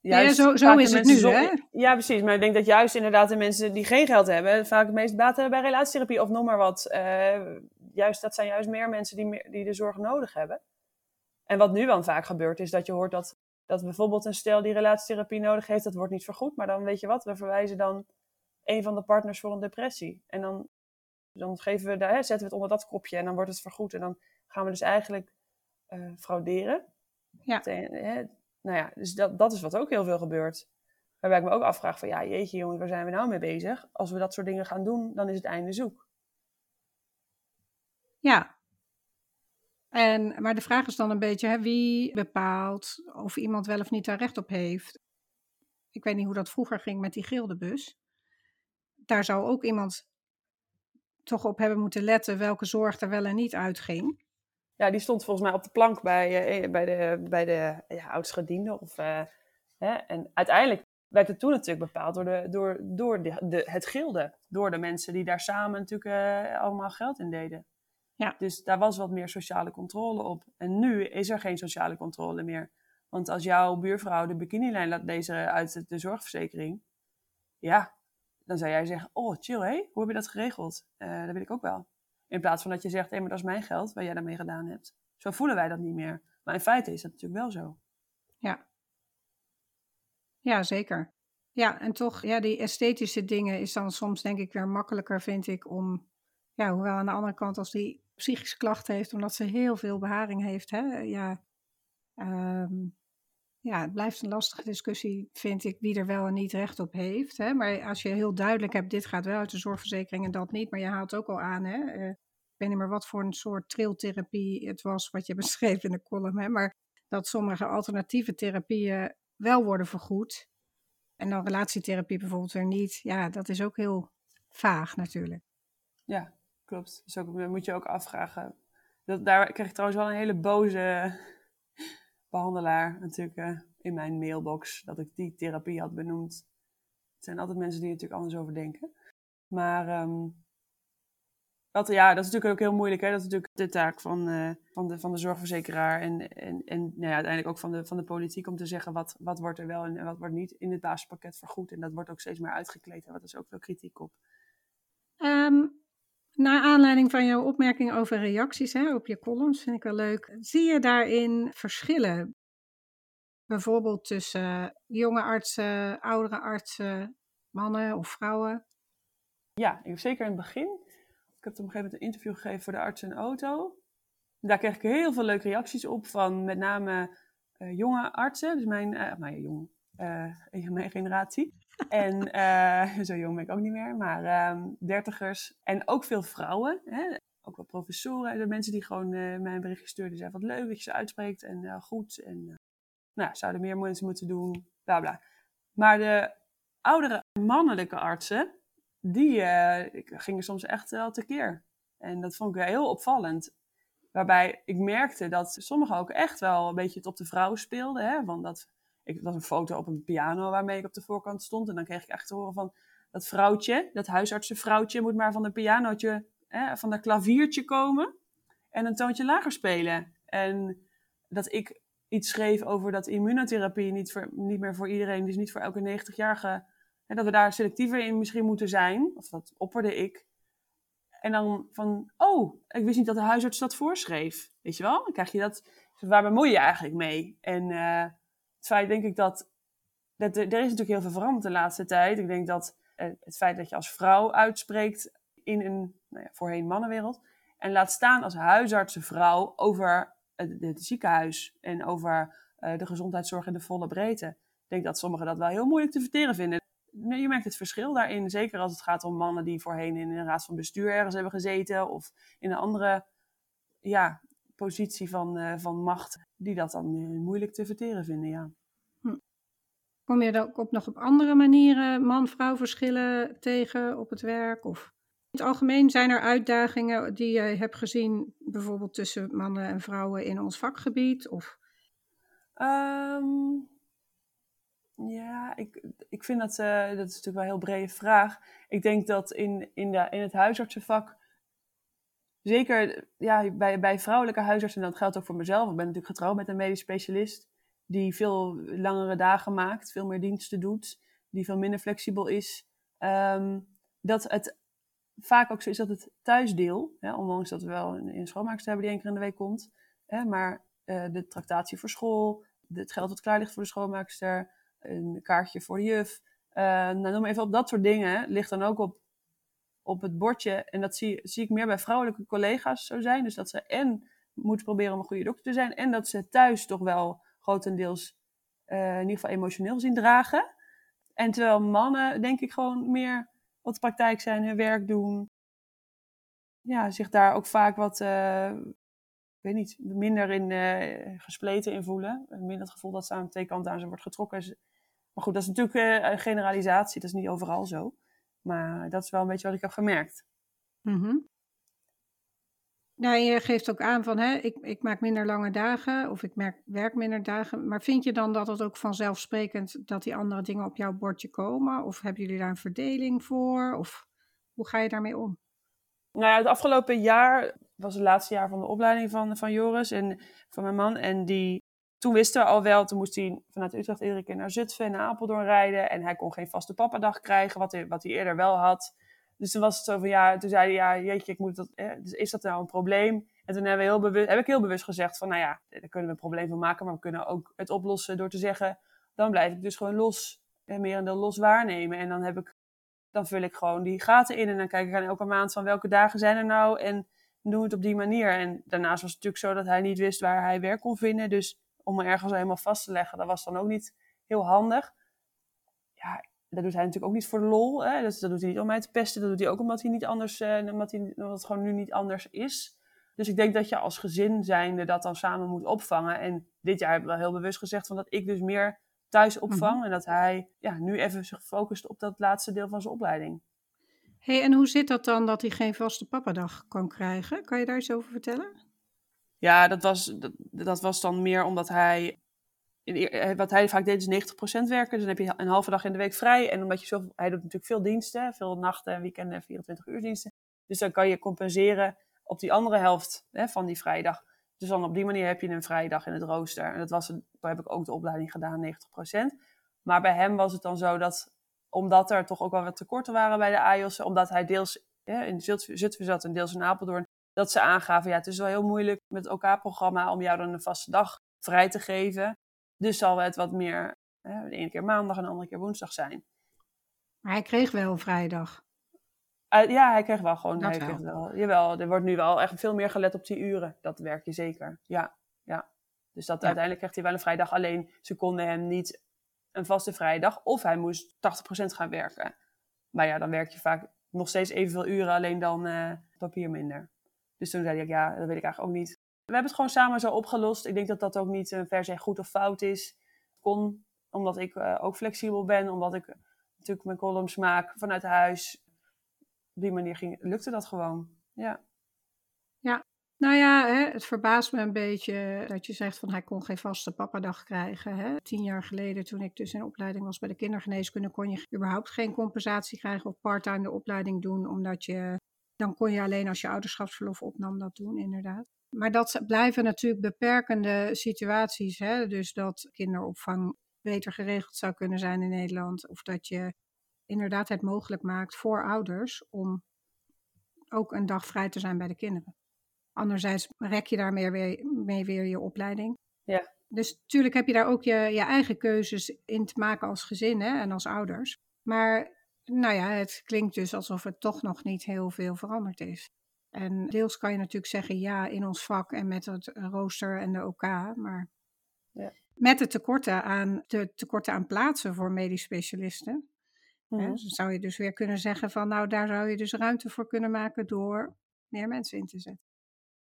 [SPEAKER 1] Juist ja, zo, zo is het nu, hè?
[SPEAKER 2] Ja, precies. Maar ik denk dat juist inderdaad de mensen die geen geld hebben, vaak het meest baat hebben bij relatietherapie of noem maar wat. Uh, juist, dat zijn juist meer mensen die, meer, die de zorg nodig hebben. En wat nu dan vaak gebeurt, is dat je hoort dat, dat bijvoorbeeld een stel die relatietherapie nodig heeft, dat wordt niet vergoed. Maar dan weet je wat, we verwijzen dan een van de partners voor een depressie. En dan dan geven we daar, hè, zetten we het onder dat kopje en dan wordt het vergoed. En dan gaan we dus eigenlijk uh, frauderen. Ja. hè, nou ja, dus dat, dat is wat ook heel veel gebeurt. Waarbij ik me ook afvraag van, ja, jeetje jongens, waar zijn we nou mee bezig? Als we dat soort dingen gaan doen, dan is het einde zoek.
[SPEAKER 1] Ja. En, maar de vraag is dan een beetje, hè, wie bepaalt of iemand wel of niet daar recht op heeft? Ik weet niet hoe dat vroeger ging met die gildebus. Daar zou ook iemand toch op hebben moeten letten welke zorg er wel en niet uitging.
[SPEAKER 2] Ja, die stond volgens mij op de plank bij, uh, bij de, bij de ja, uh, hè? En uiteindelijk werd het toen natuurlijk bepaald door, de, door, door de, de, het gilde. Door de mensen die daar samen natuurlijk allemaal geld in deden. Ja. Dus daar was wat meer sociale controle op. En nu is er geen sociale controle meer. Want als jouw buurvrouw de bikinilijn laat lezen uit de, zorgverzekering, ja, dan zou jij zeggen, oh chill hé, hoe heb je dat geregeld? Uh, dat wil ik ook wel. In plaats van dat je zegt, hé, maar dat is mijn geld, waar jij daarmee gedaan hebt. Zo voelen wij dat niet meer. Maar in feite is dat natuurlijk wel zo.
[SPEAKER 1] Ja. Ja, zeker. Ja, en toch, ja, die esthetische dingen is dan soms denk ik weer makkelijker, vind ik, om, ja, hoewel aan de andere kant als die psychische klachten heeft, omdat ze heel veel beharing heeft, hè, ja, um, ja, het blijft een lastige discussie, vind ik, wie er wel en niet recht op heeft. Hè? Maar als je heel duidelijk hebt, dit gaat wel uit de zorgverzekering en dat niet. Maar je haalt ook al aan, hè? Uh, ik weet niet meer wat voor een soort triltherapie het was wat je beschreef in de column. Hè? Maar dat sommige alternatieve therapieën wel worden vergoed. En dan relatietherapie bijvoorbeeld weer niet. Ja, dat is ook heel vaag natuurlijk.
[SPEAKER 2] Ja, klopt. Dus ook, moet je ook afvragen. Dat, daar krijg ik trouwens wel een hele boze behandelaar natuurlijk uh, in mijn mailbox dat ik die therapie had benoemd. Het zijn altijd mensen die er natuurlijk anders over denken. Maar um, dat, ja, dat is natuurlijk ook heel moeilijk. Hè? Dat is natuurlijk de taak van, uh, van, de, van de zorgverzekeraar en, en, en nou ja, uiteindelijk ook van de, van de politiek om te zeggen wat, wat wordt er wel en wat wordt niet in het basispakket vergoed. En dat wordt ook steeds meer uitgekleed en wat is ook veel kritiek op.
[SPEAKER 1] Um, naar aanleiding van jouw opmerking over reacties hè, op je columns, vind ik wel leuk. Zie je daarin verschillen? Bijvoorbeeld tussen jonge artsen, oudere artsen, mannen of vrouwen?
[SPEAKER 2] Ja, zeker in het begin. Ik heb op een gegeven moment een interview gegeven voor de arts en auto. Daar kreeg ik heel veel leuke reacties op van met name uh, jonge artsen. Dus mijn, uh, mijn generatie. En uh, zo jong ben ik ook niet meer, maar um, dertigers. En ook veel vrouwen. Hè? Ook wel professoren. De mensen die gewoon uh, mijn berichtje stuurden. Zeiden wat leuk dat je ze uitspreekt en uh, goed. En Nou, zouden meer mensen moeten doen, bla bla. Maar de oudere mannelijke artsen, die gingen soms echt wel tekeer. En dat vond ik heel opvallend. Waarbij ik merkte dat sommigen ook echt wel een beetje het op de vrouw speelden. Hè? Want dat, ik, was een foto op een piano waarmee ik op de voorkant stond. En dan kreeg ik echt te horen van dat vrouwtje, dat huisartsenvrouwtje, moet maar van een pianootje, hè, van dat klaviertje komen. En een toontje lager spelen. En dat ik iets schreef over dat immunotherapie niet, voor, niet meer voor iedereen, dus niet voor elke 90-jarige, dat we daar selectiever in misschien moeten zijn. Of dat opperde ik. En dan van, oh, ik wist niet dat de huisarts dat voorschreef. Weet je wel? Dan krijg je dat, waar bemoei je eigenlijk mee? En uh, het feit denk ik dat, dat er, er is natuurlijk heel veel veranderd de laatste tijd. Ik denk dat uh, het feit dat je als vrouw uitspreekt in een, nou ja, voorheen mannenwereld, en laat staan als huisartsenvrouw over het, ziekenhuis en over uh, de gezondheidszorg in de volle breedte. Ik denk dat sommigen dat wel heel moeilijk te verteren vinden. Je merkt het verschil daarin, zeker als het gaat om mannen die voorheen in een raad van bestuur ergens hebben gezeten of in een andere ja, positie van, uh, van macht, die dat dan uh, moeilijk te verteren vinden. Ja.
[SPEAKER 1] Hm. Kom je dan ook op nog op andere manieren man-vrouw verschillen tegen op het werk? Of? In het algemeen zijn er uitdagingen die jij hebt gezien, bijvoorbeeld tussen mannen en vrouwen in ons vakgebied? Of?
[SPEAKER 2] Um, ja, ik, ik vind dat, uh, dat is natuurlijk wel een heel brede vraag. Ik denk dat in, in, de, in het huisartsenvak, zeker ja, bij, bij vrouwelijke huisartsen, en dat geldt ook voor mezelf, ik ben natuurlijk getrouwd met een medisch specialist, die veel langere dagen maakt, veel meer diensten doet, die veel minder flexibel is. Um, dat het vaak ook zo is dat het thuisdeel, hè, ondanks dat we wel een, schoonmaakster hebben die één keer in de week komt, hè, maar uh, de tractatie voor school, het geld wat klaar ligt voor de schoonmaakster, een kaartje voor de juf, uh, nou, noem even op, dat soort dingen ligt dan ook op, op het bordje. En dat zie, zie ik meer bij vrouwelijke collega's zo zijn. Dus dat ze en moeten proberen om een goede dokter te zijn, en dat ze thuis toch wel grotendeels uh, in ieder geval emotioneel zien dragen. En terwijl mannen, denk ik, gewoon meer op de praktijk zijn, hun werk doen. Ja, zich daar ook vaak wat, uh, ik weet niet, minder in uh, gespleten in voelen. Minder het gevoel dat ze aan twee kanten aan ze wordt getrokken. Maar goed, dat is natuurlijk een generalisatie. Dat is niet overal zo. Maar dat is wel een beetje wat ik heb gemerkt.
[SPEAKER 1] Mm -hmm. Nou, je geeft ook aan van, hè, ik, ik maak minder lange dagen of ik merk, werk minder dagen. Maar vind je dan dat het ook vanzelfsprekend dat die andere dingen op jouw bordje komen? Of hebben jullie daar een verdeling voor? Of hoe ga je daarmee om?
[SPEAKER 2] Nou ja, het afgelopen jaar was het laatste jaar van de opleiding van, van Joris en van mijn man. En die, toen wisten we al wel, toen moest hij vanuit Utrecht iedere keer naar Zutphen en naar Apeldoorn rijden. En hij kon geen vaste papadag krijgen, wat hij, wat hij eerder wel had. Dus toen was het zo van ja, toen zei hij ja, jeetje, ik moet dat, eh, dus is dat nou een probleem? En toen hebben we heel bewust, heb ik heel bewust gezegd van nou ja, daar kunnen we een probleem van maken, maar we kunnen ook het oplossen door te zeggen, dan blijf ik dus gewoon los, en meer deel los waarnemen. En dan heb ik, dan vul ik gewoon die gaten in en dan kijk ik aan elke maand van welke dagen zijn er nou en doen we het op die manier. En daarnaast was het natuurlijk zo dat hij niet wist waar hij werk kon vinden, dus om me ergens helemaal vast te leggen, dat was dan ook niet heel handig. Ja, dat doet hij natuurlijk ook niet voor de lol. Hè? Dat, dat doet hij niet om mij te pesten. Dat doet hij ook omdat hij niet anders, uh, omdat, hij, omdat het gewoon nu niet anders is. Dus ik denk dat je als gezin zijnde dat dan samen moet opvangen. En dit jaar hebben we wel heel bewust gezegd van dat ik dus meer thuis opvang. Mm -hmm. En dat hij ja, nu even zich focust op dat laatste deel van zijn opleiding.
[SPEAKER 1] hey, en hoe zit dat dan dat hij geen vaste pappadag kan krijgen? Kan je daar iets over vertellen?
[SPEAKER 2] Ja, dat was, dat, was dan meer omdat hij wat hij vaak deed is 90% werken. Dus dan heb je een halve dag in de week vrij. En omdat je zo, hij doet natuurlijk veel diensten, veel nachten, weekenden, 24 uur diensten. Dus dan kan je compenseren op die andere helft hè, van die vrijdag. Dus dan op die manier heb je een vrije dag in het rooster. En dat was, daar heb ik ook de opleiding gedaan, 90%. Maar bij hem was het dan zo dat, omdat er toch ook wel wat tekorten waren bij de AIOS, omdat hij deels hè, in Zutphen zat en deels in Apeldoorn, dat ze aangaven, ja, het is wel heel moeilijk met het OK-programma om jou dan een vaste dag vrij te geven. Dus zal het wat meer hè, de ene keer maandag en de andere keer woensdag zijn.
[SPEAKER 1] Maar hij kreeg wel een vrijdag.
[SPEAKER 2] Uh, ja, hij kreeg wel gewoon. Dat hij wel. Kreeg wel. Jawel, er wordt nu wel echt veel meer gelet op die uren. Dat werk je zeker. Ja, ja. Dus dat, ja. uiteindelijk kreeg hij wel een vrijdag. Alleen ze konden hem niet een vaste vrijdag. Of hij moest 80% gaan werken. Maar ja, dan werk je vaak nog steeds evenveel uren, alleen dan uh, papier minder. Dus toen zei ik, ja, dat weet ik eigenlijk ook niet. We hebben het gewoon samen zo opgelost. Ik denk dat dat ook niet uh, per se goed of fout is. kon. Omdat ik uh, ook flexibel ben, omdat ik natuurlijk mijn columns maak vanuit huis. Op die manier ging, lukte dat gewoon. Ja.
[SPEAKER 1] Ja, nou ja, hè, het verbaast me een beetje dat je zegt van hij kon geen vaste papadag krijgen. Hè. Tien jaar geleden, toen ik dus in opleiding was bij de kindergeneeskunde, kon je überhaupt geen compensatie krijgen of parttime de opleiding doen, omdat je dan kon je alleen als je ouderschapsverlof opnam dat doen, inderdaad. Maar dat blijven natuurlijk beperkende situaties. Hè? Dus dat kinderopvang beter geregeld zou kunnen zijn in Nederland. Of dat je inderdaad het mogelijk maakt voor ouders om ook een dag vrij te zijn bij de kinderen. Anderzijds rek je daarmee weer, mee weer je opleiding.
[SPEAKER 2] Ja.
[SPEAKER 1] Dus natuurlijk heb je daar ook je, je eigen keuzes in te maken als gezin hè, en als ouders. Maar nou ja, het klinkt dus alsof het toch nog niet heel veel veranderd is. En deels kan je natuurlijk zeggen ja in ons vak en met het rooster en de OK, maar ja. met de tekorten aan, de tekorten aan plaatsen voor medisch specialisten, hè, mhm. zou je dus weer kunnen zeggen van nou daar zou je dus ruimte voor kunnen maken door meer mensen in te zetten.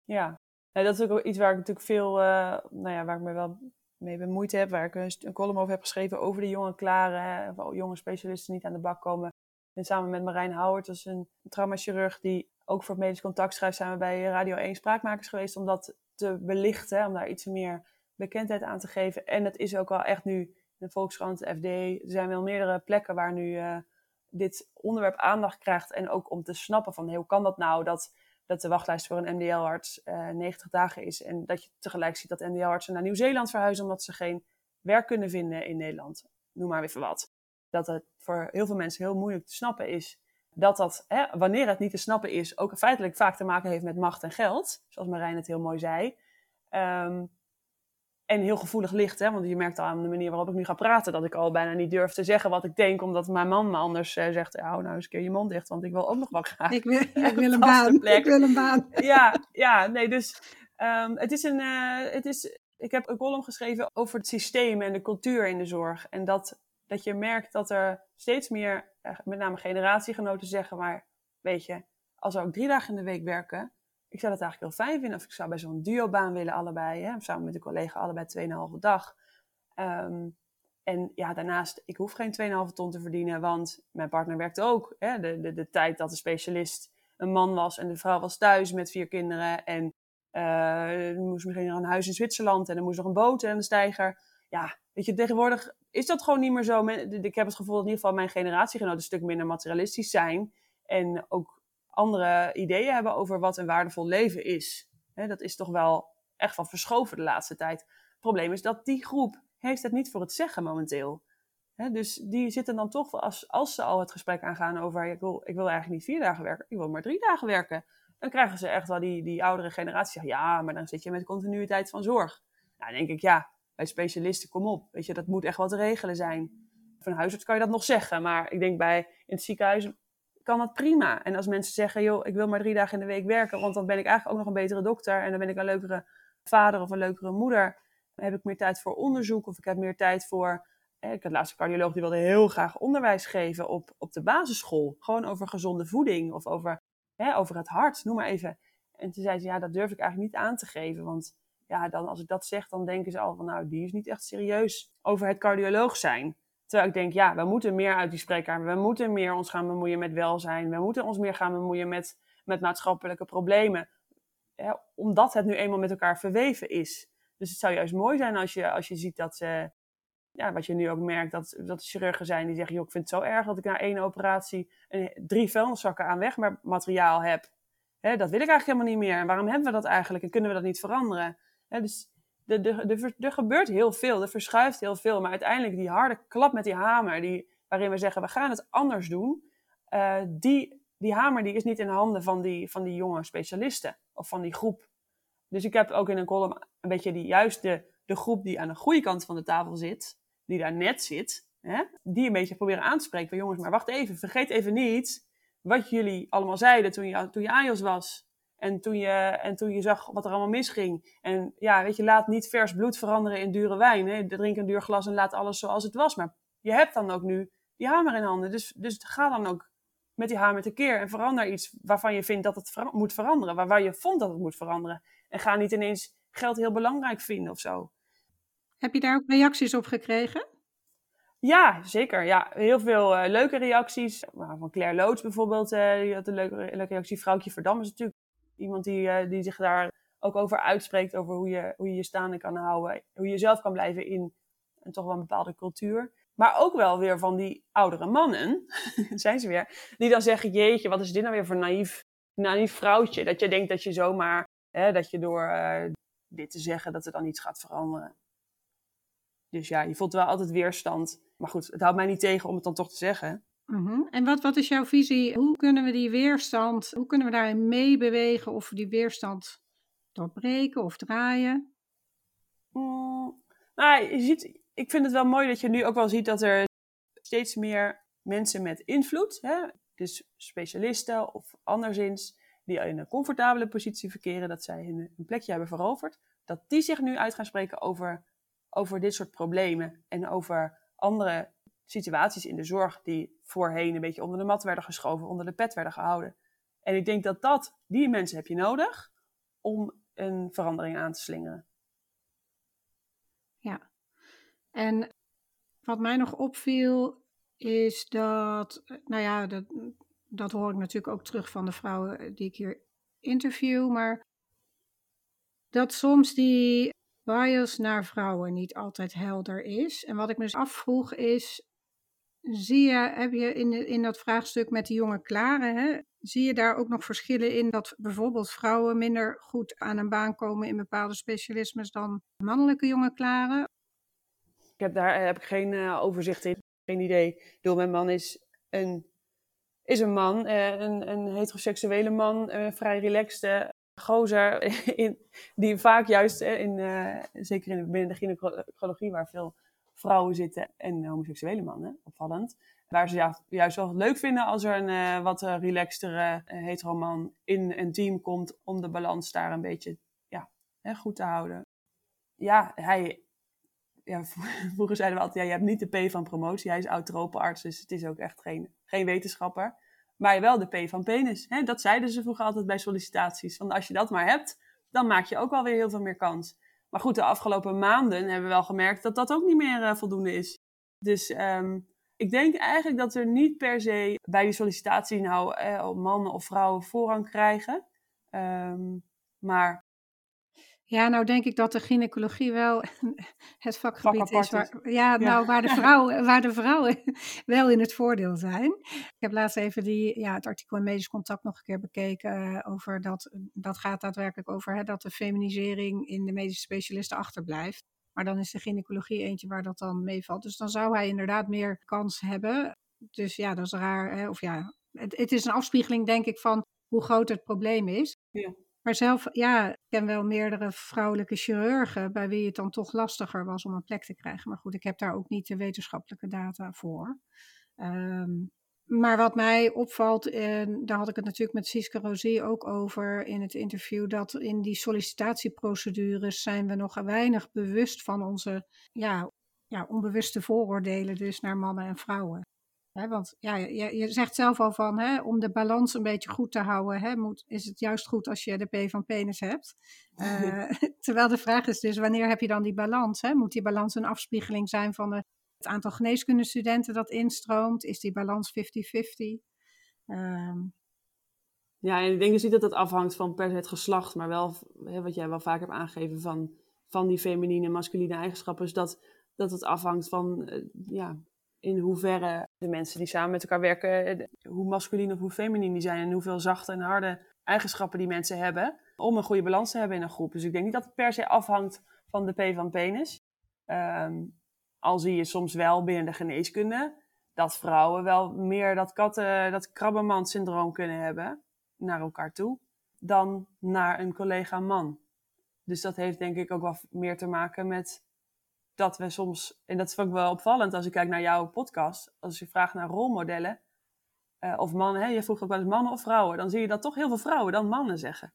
[SPEAKER 2] Ja, dat is ook iets waar ik natuurlijk veel, uh, nou ja, waar ik me wel mee bemoeid heb, waar ik een, column over heb geschreven over de jonge klaren, of jonge specialisten niet aan de bak komen. En samen met Marijn Howard, dat is een traumachirurg die ook voor het medisch contact schrijft, zijn we bij Radio 1 Spraakmakers geweest om dat te belichten, om daar iets meer bekendheid aan te geven. En het is ook wel echt nu in de Volkskrant, de FD, er zijn wel meerdere plekken waar nu uh, dit onderwerp aandacht krijgt. En ook om te snappen van, hoe kan dat nou dat dat de wachtlijst voor een MDL-arts uh, 90 dagen is. En dat je tegelijk ziet dat MDL-artsen naar Nieuw-Zeeland verhuizen omdat ze geen werk kunnen vinden in Nederland. Noem maar even wat. Dat het voor heel veel mensen heel moeilijk te snappen is. Dat dat, hè, wanneer het niet te snappen is, ook feitelijk vaak te maken heeft met macht en geld. Zoals Marijn het heel mooi zei. Um, en heel gevoelig ligt. Hè? Want je merkt al aan de manier waarop ik nu ga praten dat ik al bijna niet durf te zeggen wat ik denk, omdat mijn man me anders uh, zegt: hou nou eens een keer je mond dicht, want ik wil ook nog wel graag.
[SPEAKER 1] Ik wil, ik wil een baan. Ik wil een baan.
[SPEAKER 2] Ja, ja nee, dus um, het is een. Uh, het is, ik heb een column geschreven over het systeem en de cultuur in de zorg. En dat, dat je merkt dat er steeds meer, uh, met name generatiegenoten, zeggen: maar weet je, als we ook drie dagen in de week werken, ik zou dat eigenlijk heel fijn vinden. Of ik zou bij zo'n duobaan willen allebei. Hè, samen met een collega allebei 2,5 dag. Um, en ja, daarnaast, ik hoef geen 2,5 ton te verdienen, want mijn partner werkt ook. Hè, de, de, de tijd dat de specialist een man was en de vrouw was thuis met vier kinderen. En uh, moest misschien nog een huis in Zwitserland en er moest nog een boot en een steiger. Ja, weet je, tegenwoordig is dat gewoon niet meer zo. Ik heb het gevoel dat in ieder geval mijn generatiegenoten een stuk minder materialistisch zijn. En ook andere ideeën hebben over wat een waardevol leven is. dat is toch wel echt van verschoven de laatste tijd. Het probleem is dat die groep heeft het niet voor het zeggen momenteel. dus die zitten dan toch, als, als ze al het gesprek aangaan over ik wil, ik wil eigenlijk niet vier dagen werken, ik wil maar drie dagen werken. Dan krijgen ze echt wel die, die oudere generatie ja, maar dan zit je met continuïteit van zorg. Nou, dan denk ik, ja, bij specialisten, kom op. Weet je, dat moet echt wat te regelen zijn. Van huisarts kan je dat nog zeggen, maar ik denk bij in het ziekenhuis kan dat prima. En als mensen zeggen, joh, ik wil maar drie dagen in de week werken, want dan ben ik eigenlijk ook nog een betere dokter en dan ben ik een leukere vader of een leukere moeder. Dan heb ik meer tijd voor onderzoek of ik heb meer tijd voor. ik had laatst een cardioloog die wilde heel graag onderwijs geven op, op de basisschool. Gewoon over gezonde voeding of over, hè, over het hart, noem maar even. En toen zei ze, ja, dat durf ik eigenlijk niet aan te geven. Want ja, dan, als ik dat zeg, dan denken ze al van, nou, die is niet echt serieus over het cardioloog zijn. Terwijl ik denk, ja, we moeten meer uit die spreekkamer. We moeten meer ons gaan bemoeien met welzijn. We moeten ons meer gaan bemoeien met, met maatschappelijke problemen. omdat het nu eenmaal met elkaar verweven is. Dus het zou juist mooi zijn als je, als je ziet dat, uh, ja, wat je nu ook merkt, dat, dat chirurgen zijn die zeggen, joh, ik vind het zo erg dat ik na één operatie drie vuilniszakken aan wegmateriaal heb. Hè, dat wil ik eigenlijk helemaal niet meer. En waarom hebben we dat eigenlijk en kunnen we dat niet veranderen? Hè, dus er gebeurt heel veel, er verschuift heel veel. Maar uiteindelijk die harde klap met die hamer, die, waarin we zeggen we gaan het anders doen, uh, die, die hamer die is niet in de handen van die, van die jonge specialisten of van die groep. Dus ik heb ook in een column een beetje die, juist de, de groep die aan de goede kant van de tafel zit, die daar net zit, hè, die een beetje proberen aan te spreken. Van jongens, maar wacht even, vergeet even niet wat jullie allemaal zeiden toen je, toen je AJOS was. En toen, je, en toen je zag wat er allemaal misging. En ja, weet je, laat niet vers bloed veranderen in dure wijn. Hè? Drink een duur glas en laat alles zoals het was. Maar je hebt dan ook nu die hamer in handen. Dus, dus ga dan ook met die hamer tekeer. En verander iets waarvan je vindt dat het moet veranderen. Waar, waar je vond dat het moet veranderen. En ga niet ineens geld heel belangrijk vinden of zo.
[SPEAKER 1] Heb je daar ook reacties op gekregen?
[SPEAKER 2] Ja, zeker. Ja, heel veel uh, leuke reacties. Van Claire Loods bijvoorbeeld, uh, die had een leuke, leuke reactie. Vrouwtje Verdam is natuurlijk iemand die, uh, die zich daar ook over uitspreekt. Over hoe je hoe je, je staande kan houden. Hoe je jezelf kan blijven in een toch wel een bepaalde cultuur. Maar ook wel weer van die oudere mannen, zijn ze weer, die dan zeggen, jeetje, wat is dit nou weer voor naïef, naïef vrouwtje? Dat je denkt dat je zomaar, hè, dat je door dit te zeggen, dat er dan iets gaat veranderen. Dus ja, je voelt wel altijd weerstand. Maar goed, het houdt mij niet tegen om het dan toch te zeggen.
[SPEAKER 1] Mm En wat, wat is jouw visie? Hoe kunnen we die weerstand, hoe kunnen we daarin meebewegen of die weerstand doorbreken of draaien?
[SPEAKER 2] Mm, nou, je ziet, ik vind het wel mooi dat je nu ook wel ziet dat er steeds meer mensen met invloed, hè, dus specialisten of anderszins, die in een comfortabele positie verkeren, dat zij een plekje hebben veroverd, dat die zich nu uit gaan spreken over over dit soort problemen en over andere situaties in de zorg die voorheen een beetje onder de mat werden geschoven, onder de pet werden gehouden. En ik denk dat, dat die mensen heb je nodig om een verandering aan te slingeren.
[SPEAKER 1] Ja, en wat mij nog opviel is dat, nou ja, dat, dat hoor ik natuurlijk ook terug van de vrouwen die ik hier interview, maar dat soms die bias naar vrouwen niet altijd helder is. En wat ik me dus afvroeg is, zie je, heb je in, in dat vraagstuk met de jonge klaren, hè, zie je daar ook nog verschillen in dat bijvoorbeeld vrouwen minder goed aan een baan komen in bepaalde specialismes dan mannelijke jonge klaren?
[SPEAKER 2] Ik heb daar heb ik geen uh, overzicht in, geen idee. Bedoel, mijn man is een, is een man, uh, een, een heteroseksuele man, uh, vrij relaxed, gozer, in, die vaak juist, in, zeker in, binnen de gynaecologie, waar veel vrouwen zitten en homoseksuele mannen, opvallend. Waar ze juist wel leuk vinden als er een uh, wat uh, relaxtere uh, hetero man in een team komt om de balans daar een beetje ja, goed te houden. Ja, hij, ja, vroeger zeiden we altijd, ja, je hebt niet de P van promotie. Hij is oud dus het is ook echt geen, geen wetenschapper maar wel de P van penis. Hè? Dat zeiden ze vroeger altijd bij sollicitaties. Want als je dat maar hebt, dan maak je ook wel weer heel veel meer kans. Maar goed, de afgelopen maanden hebben we wel gemerkt dat dat ook niet meer uh, voldoende is. Dus um, ik denk eigenlijk dat er niet per se bij die sollicitatie nou eh, mannen of vrouwen voorrang krijgen. Um, maar
[SPEAKER 1] ja, nou denk ik dat de gynaecologie wel het vakgebied is waar, ja, Nou, waar, de vrouwen, waar de vrouwen wel in het voordeel zijn. Ik heb laatst even die, ja, het artikel in Medisch Contact nog een keer bekeken uh, over dat, dat gaat daadwerkelijk over hè, dat de feminisering in de medische specialisten achterblijft. Maar dan is de gynaecologie eentje waar dat dan meevalt. Dus dan zou hij inderdaad meer kans hebben. Dus ja, dat is raar. Hè? Of ja, het, het is een afspiegeling denk ik van hoe groot het probleem is. Ja. Maar zelf, ja, ik ken wel meerdere vrouwelijke chirurgen bij wie het dan toch lastiger was om een plek te krijgen. Maar goed, ik heb daar ook niet de wetenschappelijke data voor. Um, maar wat mij opvalt, en daar had ik het natuurlijk met Siska Rosie ook over in het interview, dat in die sollicitatieprocedures zijn we nog weinig bewust van onze ja, ja, onbewuste vooroordelen dus naar mannen en vrouwen want ja, je, je, zegt zelf al van, om de balans een beetje goed te houden, moet, is het juist goed als je de P van penis hebt. Uh, terwijl de vraag is dus, wanneer heb je dan die balans? Moet die balans een afspiegeling zijn van het aantal geneeskundestudenten dat instroomt? Is die balans 50-50? Um... Ehm,
[SPEAKER 2] ja, en ik denk dus niet dat dat afhangt van per se het geslacht, maar wel, wat jij wel vaak hebt aangegeven, van, van die feminine en masculine eigenschappen, is dat, dat het afhangt van uh, ja, in hoeverre de mensen die samen met elkaar werken, eh, hoe masculin of hoe feminin die zijn en hoeveel zachte en harde eigenschappen die mensen hebben om een goede balans te hebben in een groep. Dus ik denk niet dat het per se afhangt van de P van penis. Um, al zie je soms wel binnen de geneeskunde dat vrouwen wel meer dat katten, dat krabbenmand-syndroom kunnen hebben naar elkaar toe dan naar een collega man. Dus dat heeft denk ik ook wel meer te maken met dat we soms, en dat vond ik wel opvallend als ik kijk naar jouw podcast, als je vraagt naar rolmodellen, uh, of mannen, hè, je vroeg ook wel eens mannen of vrouwen, dan zie je dat toch heel veel vrouwen dan mannen zeggen.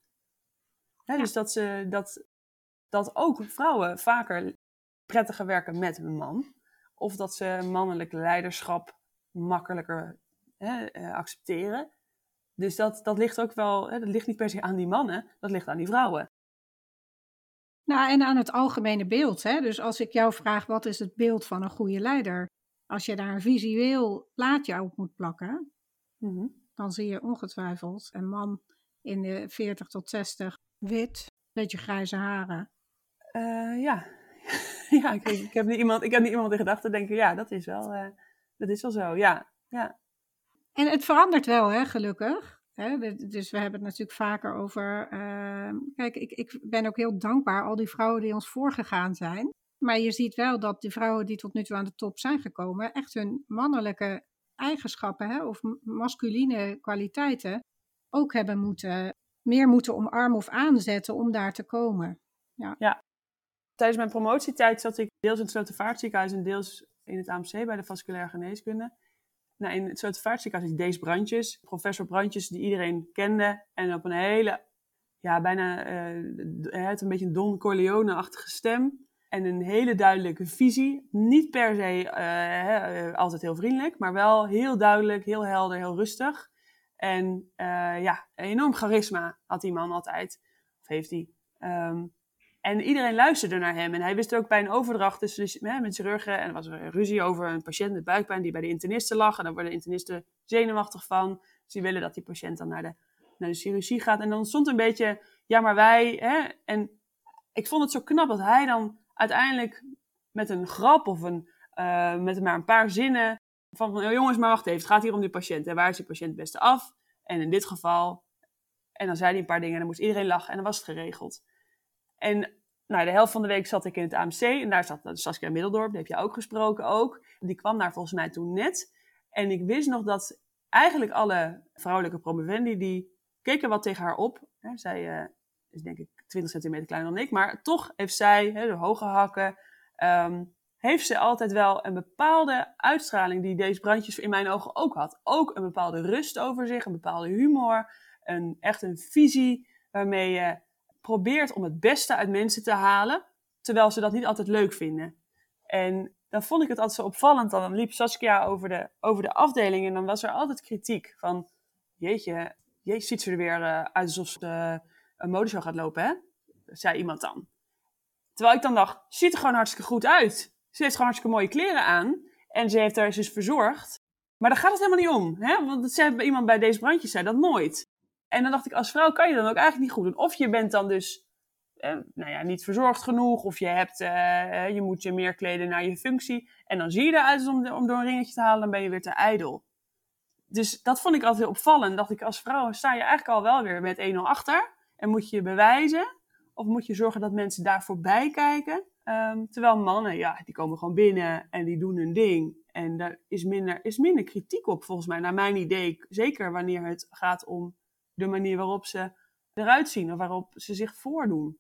[SPEAKER 2] Hè, Dus dat, ze, dat, dat ook vrouwen vaker prettiger werken met een man, of dat ze mannelijk leiderschap makkelijker hè, uh, accepteren. Dus dat, dat ligt ook wel, hè, dat ligt niet per se aan die mannen, dat ligt aan die vrouwen.
[SPEAKER 1] Nou, en aan het algemene beeld. Hè? Dus als ik jou vraag, wat is het beeld van een goede leider? Als je daar een visueel plaatje op moet plakken,
[SPEAKER 2] Mhm.
[SPEAKER 1] dan zie je ongetwijfeld een man in de 40 tot 60, wit, beetje grijze haren.
[SPEAKER 2] Eh, ja, ja ik, ik, heb niet iemand, ik heb niet iemand in gedachten denken, ja, dat is wel, eh, dat is wel zo, ja. ja.
[SPEAKER 1] En het verandert wel, hè, gelukkig. Dus we hebben het natuurlijk vaker over. eh, kijk, ik, ik ben ook heel dankbaar, al die vrouwen die ons voorgegaan zijn. Maar je ziet wel dat de vrouwen die tot nu toe aan de top zijn gekomen, echt hun mannelijke eigenschappen hè, of masculine kwaliteiten ook hebben moeten, meer moeten omarmen of aanzetten om daar te komen.
[SPEAKER 2] Tijdens mijn promotietijd zat ik deels in het Slotervaartziekenhuis en deels in het AMC bij de vasculaire geneeskunde. Nou, in het Slotervaartziekenhuis is Dees Brandjes, professor Brandjes, die iedereen kende. En op een hele, ja, bijna, hij had een beetje een Don Corleone-achtige stem. En een hele duidelijke visie. Niet per se eh, eh, altijd heel vriendelijk, maar wel heel duidelijk, heel helder, heel rustig. En ja, enorm charisma had die man altijd. Of heeft hij. Ehm, en iedereen luisterde naar hem. En hij wist ook bij een overdracht tussen de, hè, met chirurgen. En er was een ruzie over een patiënt met buikpijn die bij de internisten lag. En daar worden de internisten zenuwachtig van. Dus die willen dat die patiënt dan naar de, naar de chirurgie gaat. En dan stond een beetje, ja maar wij. Hè, en ik vond het zo knap dat hij dan uiteindelijk met een grap of een, eh, met maar een paar zinnen. Van, van, "Oh, jongens, maar wacht even. Het gaat hier om die patiënt. En waar is die patiënt het beste af? En in dit geval. En dan zei hij een paar dingen en dan moest iedereen lachen. En dan was het geregeld. En nou, de helft van de week zat ik in het AMC. En daar zat Saskia Middeldorp, die heb je ook gesproken ook. Die kwam daar volgens mij toen net. En ik wist nog dat eigenlijk alle vrouwelijke promovendi, die keken wat tegen haar op. Zij eh, is denk ik 20 centimeter kleiner dan ik. Maar toch heeft zij, de hoge hakken, ehm, heeft ze altijd wel een bepaalde uitstraling die deze brandjes in mijn ogen ook had. Ook een bepaalde rust over zich, een bepaalde humor, een, echt een visie waarmee je probeert om het beste uit mensen te halen, terwijl ze dat niet altijd leuk vinden. En dan vond ik het altijd zo opvallend. Dan liep Saskia over de, over de afdeling en dan was er altijd kritiek van, jeetje, jeetje ziet ze er weer uh, uit alsof ze uh, een modeshow gaat lopen, hè? Zei iemand dan. Terwijl ik dan dacht, ziet er gewoon hartstikke goed uit. Ze heeft gewoon hartstikke mooie kleren aan en ze heeft haar dus verzorgd. Maar daar gaat het helemaal niet om, hè? Want iemand bij deze brandjes zei dat nooit. En dan dacht ik, als vrouw kan je dan ook eigenlijk niet goed doen. Of je bent dan dus eh, nou ja, niet verzorgd genoeg. Of je, hebt, eh, je moet je meer kleden naar je functie. En dan zie je eruit om, om door een ringetje te halen. Dan ben je weer te ijdel. Dus dat vond ik altijd heel opvallend. Dacht ik, als vrouw sta je eigenlijk al wel weer met 1-0 achter. En moet je je bewijzen. Of moet je zorgen dat mensen daar voorbij kijken. Um, terwijl mannen, ja, die komen gewoon binnen en die doen hun ding. En daar is minder, is minder kritiek op, volgens mij, naar mijn idee. Zeker wanneer het gaat om de manier waarop ze eruit zien of waarop ze zich voordoen.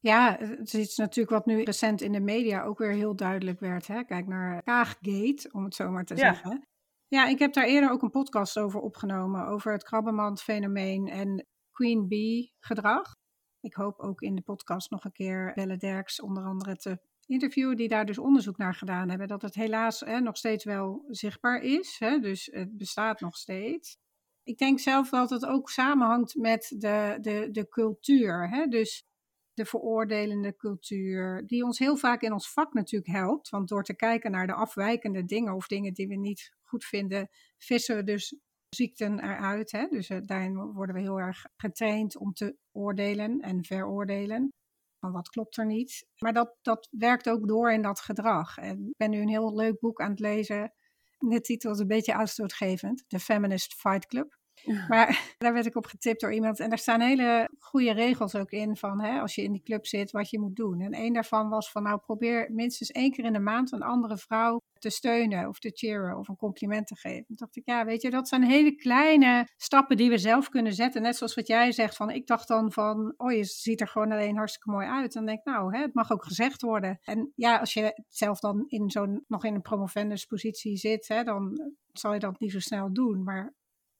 [SPEAKER 1] Ja, het is natuurlijk wat nu recent in de media ook weer heel duidelijk werd. Hè? Kijk naar Kaaggate, om het zo maar te
[SPEAKER 2] Ja.
[SPEAKER 1] zeggen. Ja, ik heb daar eerder ook een podcast over opgenomen, over het krabbenmand-fenomeen en queen bee gedrag. Ik hoop ook in de podcast nog een keer Belle Derks onder andere te interviewen, die daar dus onderzoek naar gedaan hebben. Dat het helaas hè, nog steeds wel zichtbaar is, hè? dus het bestaat nog steeds. Ik denk zelf dat het ook samenhangt met de, de, de cultuur. Hè? Dus de veroordelende cultuur, die ons heel vaak in ons vak natuurlijk helpt. Want door te kijken naar de afwijkende dingen of dingen die we niet goed vinden, vissen we dus ziekten eruit. Hè? Dus uh, daarin worden we heel erg getraind om te oordelen en veroordelen. Van wat klopt er niet. Maar dat, dat werkt ook door in dat gedrag. En ik ben nu een heel leuk boek aan het lezen. De titel is een beetje uitstootgevend: The Feminist Fight Club. Maar daar werd ik op getipt door iemand. En daar staan hele goede regels ook in van hè, als je in die club zit, wat je moet doen. En een daarvan was van nou probeer minstens één keer in de maand een andere vrouw te steunen of te cheeren of een compliment te geven. Toen dacht ik, ja weet je, dat zijn hele kleine stappen die we zelf kunnen zetten. Net zoals wat jij zegt van, ik dacht dan van, oh je ziet er gewoon alleen hartstikke mooi uit. Dan denk ik, nou hè, het mag ook gezegd worden. En ja, als je zelf dan in zo'n, nog in een promovendus positie zit, hè, dan zal je dat niet zo snel doen. Maar